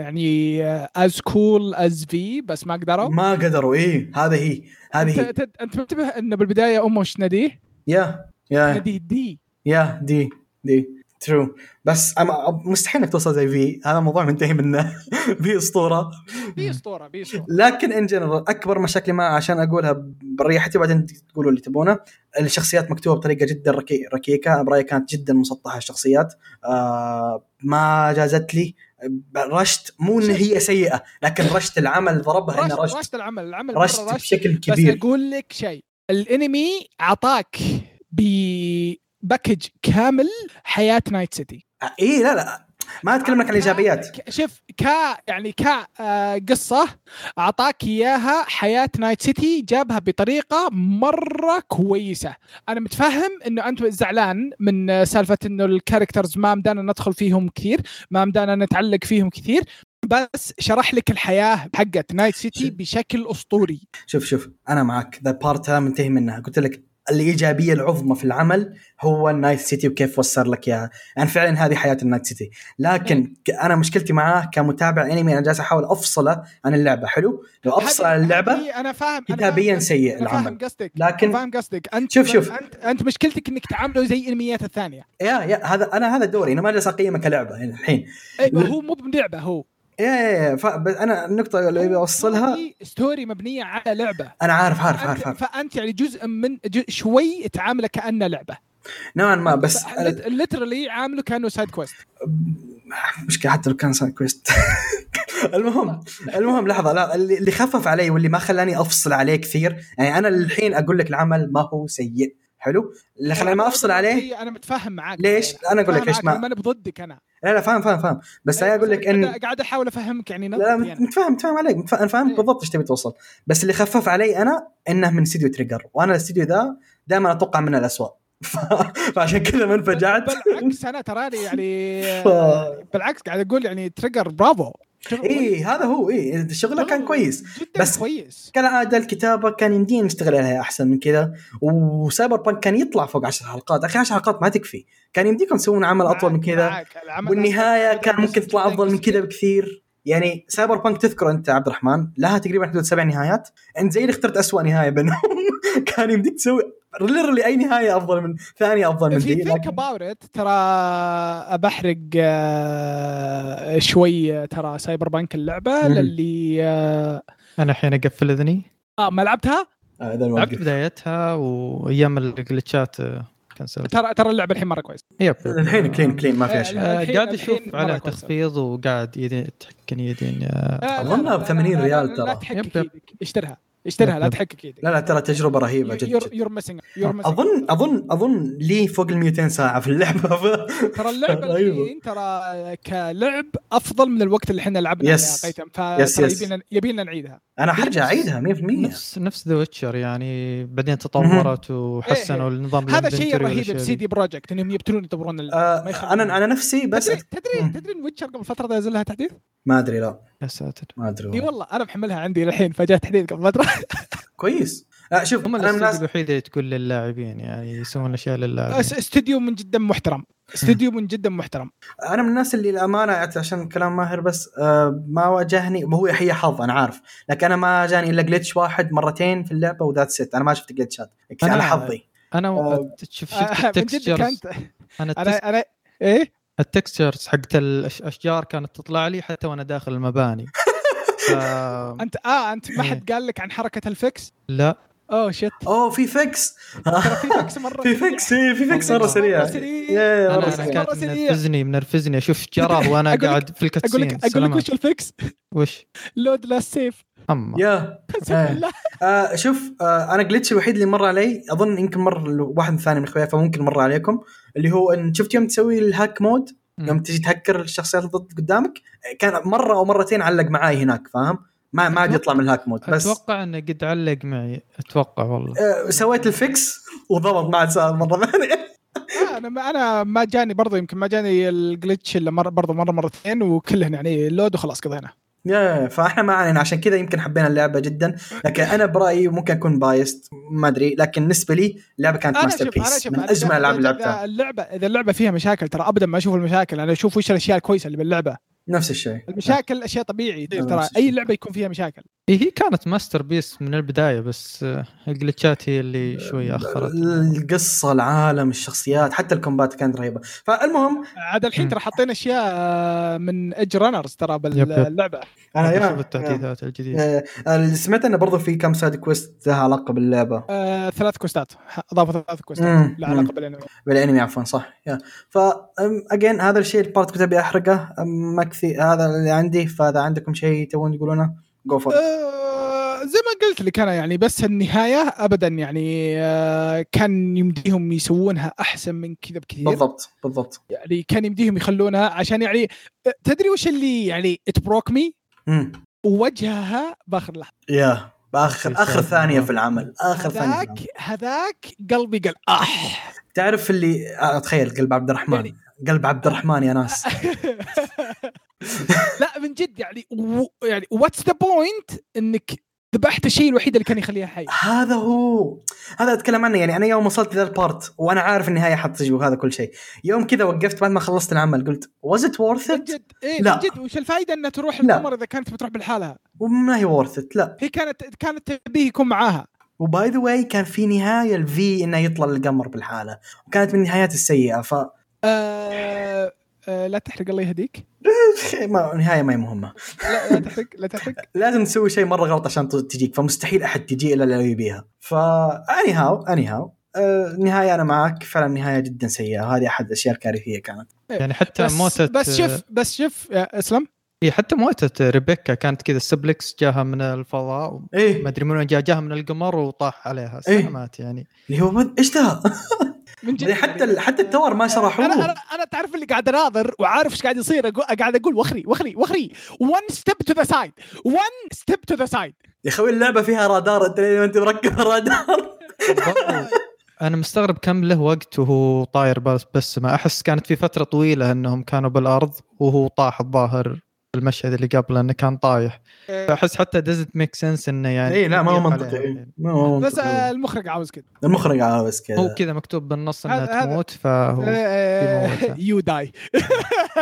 يعني از كول از في بس ما قدروا. ما قدروا إيه هذه هي هذه هي. أنت أنت منتبه انه بالبداية أمه إيش ناديه؟ يا يا. ناديه دي. يا دي دي ترو بس أما مستحيل إنك توصل زي في هذا موضوع منتهي منه. [LAUGHS] في أسطورة. في أسطورة في أسطورة. لكن ان جنرال أكبر مشاكلي معه عشان أقولها بريحتي بعدين تقولوا اللي تبونه الشخصيات مكتوبة بطريقة جدا ركي ركيكة. برأيي كانت جدا مسطحة الشخصيات. آه ما جازت لي. rushed مو إن هي سيئة لكن رشت العمل ضربها انه رشت رشت. رشت العمل. العمل رشت مرة بشكل بس كبير. أقول لك شيء. الإنمي اعطاك ب package كامل حياة نايت سيتي اي لا لا. ما أتكلم لك عن الإيجابيات. ك- شوف ك يعني كقصه أعطاك إياها حياة نايت سيتي جابها بطريقة مرة كويسة. أنا متفهم إنه أنت زعلان من سالفة إنه ال characters ما مدانا ندخل فيهم كثير ما مدانا نتعلق فيهم كثير بس شرح لك الحياة حقت نايت سيتي شوف. بشكل أسطوري. شوف شوف أنا معك. ذا part منتهي منها. قلت لك الإيجابية العظمى في العمل هو النايت سيتي وكيف وصل لك إياها. يعني فعلا هذه حياة النايت سيتي لكن ك- أنا مشكلتي معاه كمتابع أنمي أنا جالس أحاول أفصله عن اللعبة. حلو؟ لو أفصل عن اللعبة أنا فاهم كتابياً سيء أنا فاهم العمل. قصدك لكن- فاهم قصدك. أنت شوف- شوف. أنت أنت مشكلتك إنك تعامله زي الانميات الثانية. يا يا هذا أنا هذا دوري. أنا ما جالس أقيمه كلعبة يعني الحين لا. هو مو بلعبة هو يا يا يا ف- بس أنا النقطة اللي أبي اوصلها story- مبنية على لعبة. أنا عارف عارف عارف, عارف. فأنت يعني جزء من جو شوي تعامله كأنه لعبة. نوعا ما بس literally عامله كأنه side quest مشكلة حتى لو كان سايد كويست [LAUGHS] المهم المهم لحظة لا اللي اللي خفف علي واللي ما خلاني أفصل عليه كثير يعني أنا الحين أقول لك العمل ما هو سيء. حلو اللي خلاني ما أفصل عليه أنا متفاهم معاك ليش؟ أنا أقول لك ليش ما- ماني بضدك أنا لا لا فاهم فاهم فاهم بس أنا أقول لك ان قاعد- أحاول أفهمك يعني لا لا أنا. متفاهم متفاهم عليك متفاهم أنا فاهمك إيه. بالضبط إيش تبي توصل بس اللي خفف علي أنا إنه من استديو Trigger وأنا الاستديو ذا دائما أتوقع منه الاسوء. [LAUGHS] فعشان كذا ما انفجعت بالعكس أنا تراني يعني [LAUGHS] ف- بالعكس قاعد أقول يعني Trigger برافو. اي هذا هو اي شغله كان كويس. جدا بس- كويس. كان عاد الكتابة كان يمدينا نشتغل عليها أحسن من كذا. و Cyberpunk كان يطلع فوق 10 حلقات. أخي 10 حلقات ما تكفي. كان يمديكم تسوون عمل أطول من كذا. والنهاية كان ممكن تطلع أفضل من كذا بكثير. يعني Cyberpunk تذكر أنت عبد الرحمن لها تقريبا حدود سبع نهايات. أنت زي اللي اخترت أسوأ نهاية بينهم. [LAUGHS] كان يمديك تسوي ليرلي أي نهاية أفضل من ثانية أفضل من ذي ثينك لكن اباوت ترى بحرق آه، شوي ترى سايبر بانك اللعبه. للي آه أنا الحين أقفل إذني آه، ما لعبتها آه، لعبت. بدايتها وأيام الجلتشات آه، كنسلت ترى ترى اللعبة الحين مرة كويسة يب الحين كلين كلين ما فيها آه، شيء. آه، قاعد أشوف على. تخفيض وقاعد يدين تحكني يدين آه، لا، ب 80 لا، لا، ريال ترى. لا. إيدك اشترها اشترها لا يب. تحكك إيدك لا لا ترى تجربة رهيبة جد جد. يور ميسنج اظن اظن أظن لي فوق ال 200 ساعة في اللعبة [LAUGHS] ف... ترى اللعبة. الحين ترى كلعب أفضل من الوقت اللي إحنا لعبنا يس. قيثم يس، يس. يبينا يبينا نعيدها أنا حرجع أعيدها 100% نفس نفس ذا ويتشر يعني بعدين تطورت وحسنوا النظام هذا الشيء الانفنتوري الرهيب والأشياء بسي ذي. دي بروجكت إنهم يبتلون يطورون ال- آه أنا أنا نفسي بس تدري تدري مم. تدري إن ويتشر قبل فترة نزل لها تحديث؟ ما أدري لا. يا ساتر. ما أدري إي والله. أنا محملها عندي الحين فجاه تحديث قبل فتره [LAUGHS] كويس. آه شوف هم أنا الناس الوحيد اللي تقول للاعبين يعني يسوون أشياء أس- للاعبين استوديو من جدا محترم. استوديو من جدا محترم. أنا من الناس اللي الامانه عشان كلام ماهر بس آه ما واجهني وهو هي حظ أنا عارف. لكن أنا ما جاني إلا glitch واحد مرتين في اللعبة و that's it. أنا ما شفت glitchات أنا- على حظي. أنا آه، آه، شفت جد ال textures أنا أنا أنا إيه؟ التكستشرز حقت الأشجار كانت تطلع لي حتى وأنا داخل المباني. [LAUGHS] ف... انت آه أنت ما إيه. حد قال لك عن حركة الفكس؟ لا. أوه شت أوه في فيكس. في فكس مرة [LAUGHS] في سريع. فيكس إيه، في فيكس مرة سريع. مرة سريع. منرفزني منرفزني. أشوف جرار وأنا قاعد في أقول الكاتسين لك أقول لك. وش الفكس وش؟ لود لاست سيف. أما. يا. إيه. بالله آه. شوف آه أنا جلتش الوحيد اللي مر علي أظن يمكن مر واحد ثاني من اخوياي فممكن مر عليكم اللي هو إن شفت يوم تسوي ال hack mode يوم تجي تهكر الشخصيات اللي ضد قدامك كان مرة أو مرتين علق معاي هناك فاهم؟ ما ما عاد يطلع من ال hack mode بس أتوقع إنه قد علق معي. أتوقع والله. آه سويت ال fix وضبط ما عاد صار مرة ثانية. آه، أنا ما أنا ما جاني برضو يمكن ما جاني ال glitch إلا مره برضو مرة مرتين وكلهن يعني ال load وخلاص قضينا يا فإحنا ما علينا عشان كذا يمكن حبينا اللعبة جدا. لكن أنا برأيي ممكن أكون biased ما أدري. لكن بالنسبة لي اللعبة كانت masterpiece من أجمل الالعاب إذا لعبتها. اللعبه إذا اللعبة فيها مشاكل ترى ابدا ما أشوف المشاكل أنا أشوف وش الأشياء الكويسة اللي باللعبة. نفس الشيء. المشاكل أشياء طبيعي ترى. أي لعبة يكون فيها مشاكل. إيه هي كانت masterpiece من البداية بس آه، ال glitchات هي اللي شوي أخرت. القصة العالم الشخصيات حتى ال combat كانت رهيبة. فالمهم عاد الحين ترى حاطين أشياء آه، من Edgerunners ترى. باللعبه أنا أشوف التحديثات الجديدة. آه، اللي سمعت إنه برضو في كم side quest لها علاقة باللعبة. آه، ثلاث quest ات أضافوا ثلاث quest ات لها علاقة. بالانمي. بالانمي عفوا صح. yeah. ف again هذا الشيء ال part كنت أبي أحرقه. ما كثير هذا اللي عندي فإذا عندكم شيء تبون تقولونه go for آه، زي ما قلت لك أنا يعني بس النهاية ابدا يعني آه، كان يمديهم يسوونها أحسن من كذا بكثير. بالضبط بالضبط. يعني كان يمديهم يخلونها عشان يعني آه، تدري وش اللي يعني it broke me امم ووجهها بآخر لحظة. yeah بآخر آخر. ثانية في العمل آخر ثانية هذاك. هذاك قلبي قال اح تعرف اللي آه، تخيل قلب عبد الرحمن. يعني- قلب عبد الرحمن يا ناس. [LAUGHS] [LAUGHS] لا من جد يعني و يعني what's the point إنك ذبحت الشيء الوحيد اللي كان يخليها حي؟ هذا هو. هذا أتكلم عنه يعني. أنا يوم وصلت ذا ال part وأنا عارف النهايه حتجي وهذا كل شيء. يوم كذا وقفت بعد ما خلصت العمل قلت was it worth it من جد إيه لا. من جد. وش الفائده إنها تروح. القمر إذا كانت بتروح بالحالها وما هي worth it لا. هي كانت كانت تبيه يكون معاها. و by the way كان في نهاية ال V إنه يطلع للقمر بالحالة. وكانت من النهايات السيئة ف آه لا تحرق الله يهديك. [LAUGHS] ما نهاية ما هي مهمة. لا لا تحرق لا [LAUGHS] تحرق. لازم تسوي شيء مرة غلط عشان تجيك فمستحيل أحد تجي إلا لو يبيها. ف anyhow anyhow النهايه أنا معك فعلا نهاية جدا سيئة. هذه أحد الأشياء الكارثية كانت. يعني حتى بس موتة بس شوف بس شوف يا اسلم إيه حتى موتة ريبيكا كانت كذا. السبلكس جاها من الفضاء ما إيه. أدري من وين جاء جاها من القمر وطاح عليها. إيه. سلامات يعني. اللي هو مد- إيش ذا؟ [LAUGHS] من جد. يعني حتى يعني. حتى التور ما شرحوه. أنا أنا أنا تعرف اللي قاعد أناظر وعارف إيش قاعد يصير. قاعد أقول وخري وخري وخري. One step to the side. One step to the side. يا أخوي اللعبة فيها رادار. أنت ليه ما أنت مركب الرادار؟ أنا مستغرب كم له وقت وهو طاير بس بس ما أحس كانت في فترة طويلة إنهم كانوا بالأرض وهو طاح الظاهر. المشهد اللي قبله إنه كان طايح. فأحس حتى doesn't make sense إنه يعني اي إيه، لا ما هو منطقي. إيه. ما هو بس آه، منطقي المخرج عاوز كذا المخرج عاوز كذا هو كذا مكتوب بالنص انها تموت فهو. يو داي [LAUGHS]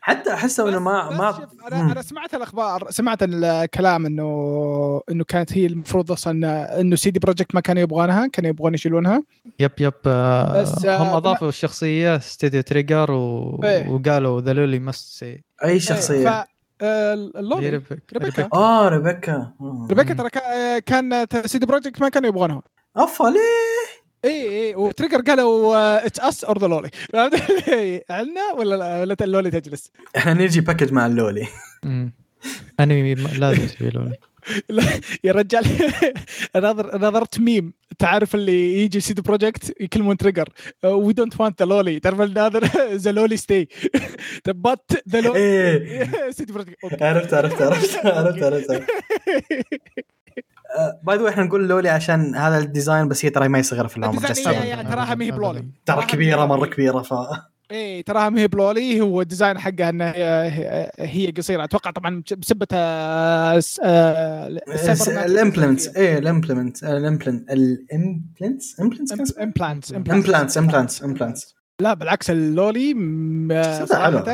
حتى احسه إنه ما ما أنا أنا سمعت الأخبار سمعت الكلام انه إنه كانت هي المفروض أصلا إنه CD Projekt ما كانوا يبغونها كانوا يبغون يشيلونها. yep yep. آه، بس، آه، هم ما- أضافوا الشخصية ستوديو Trigger و... إيه. وقالوا the loli must stay أي شخصية؟ ف آه، ال loli ريبيكا. آه ريبيكا. آه. ريبيكا. ترى كا- كان CD Projekt ما كانوا يبغونها. افا ليه؟ اي اي و Trigger قالوا it's us or the loli عندنا ولا لا- ولا ال loli تجلس. إحنا نجي package مع ال loli. انمي لازم تسوي loli. يا رجال نظر نظرت ميم تعرف اللي يجي CD Projekt يكلمون Trigger we don't want the loli تعرف الناظر the loli stay but the loli CD Projekt عرفت عرفت عرفت [LAUGHS] عرفت عرفت. [LAUGHS] by the إحنا نقول loli عشان هذا ال design بس هي ترى ما يصغر في العمر هي-. هي- تراها ما هي ب loli. ترى كبيرة مرة كبيرة ف إيه تراها ما هي ب loli هو ال design حقها انها هي- قصيرة. أتوقع طبعا بسبة آه، س- آه، الامبلنت إيه الامبلمنت الامبلنت الامبلنتس؟ امبلنتس امبلانتس امبلانتس امبلانتس امبلانتس لا بالعكس اللولي م- صراحة.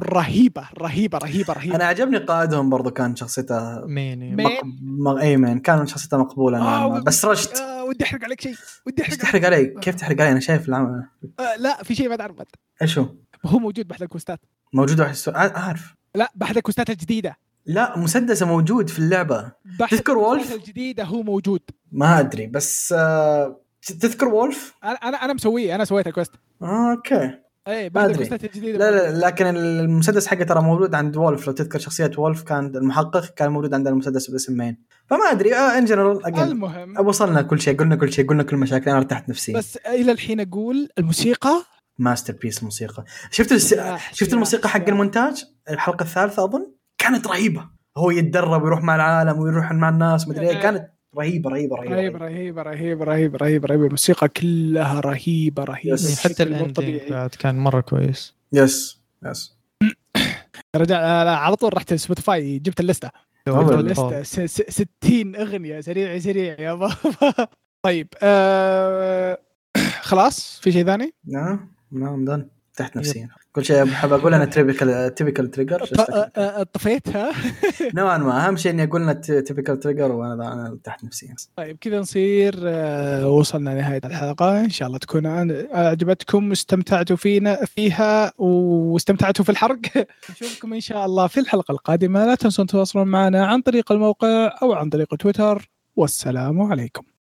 رهيبة رهيبة رهيبة رهيبة أنا عجبني قائدهم برضو كان شخصيته ميني مين؟ مق... م... إي مان كان شخصيته مقبوله آه،. و- بس رشت آه ودي أحرق عليك شيء ودي أحرق تحرق علي؟ كيف تحرق علي؟ أنا شايف العمل آه لا في شيء ما تعرف بعد. إيش هو؟ هو موجود بأحد ال quest ات موجود واحد السو... أعرف لا بأحد ال quest ات الجديدة لا مسدسة موجود في اللعبة تذكر وولف؟ ال quest ات الجديدة هو موجود ما أدري بس آه... تذكر وولف؟ أنا أنا مسويه أنا سويت ال quest آه، okay. اي بعد. ال quest ات الجديدة لا لا لكن المسدس حقه ترى موجود عند وولف. لو تذكر شخصية وولف كان المحقق كان موجود عندنا المسدس باسم مين. فما أدري آه in general المهم. وصلنا كل شيء قلنا كل شيء قلنا كل مشاكل أنا ارتحت نفسيا. بس إلى الحين أقول الموسيقى؟ masterpiece الموسيقى. شفت الس... شفت الموسيقى حق. المونتاج؟ الحلقة الثالثة أظن؟ كانت رهيبة. هو يتدرب ويروح مع العالم ويروح مع الناس مدري إيه. كانت رهيبه رهيبه رهيبه, رهيب رهيب. رهيب رهيب رهيب رهيب الموسيقى كلها رهيبة رهيبة. yes. حتى طبيعي. بعد كان مرة كويس. yes yes. يا رجال أنا على طول رحت Spotify جبت اللستة. اللستة. س- س- 60 أغنية سريع سريع يا بابا [LAUGHS] طيب آه خلاص في شيء ثاني؟ نعم نعم done تحت نفسيا. كل شيء بحب أقول أنا typical typical Trigger طفيتها نوعا ما. أهم شيء إني أقول لنا typical Trigger وأنا أنا تحت نفسيا. طيب كذا نصير آه، وصلنا لنهاية الحلقة. إن شاء الله تكون أعجبتكم واستمتعتوا فينا فيها واستمتعتوا في الحرق. [LAUGHS] نشوفكم إن شاء الله في الحلقة القادمة. لا تنسون تتواصلون معنا عن طريق الموقع أو عن طريق تويتر. والسلام عليكم.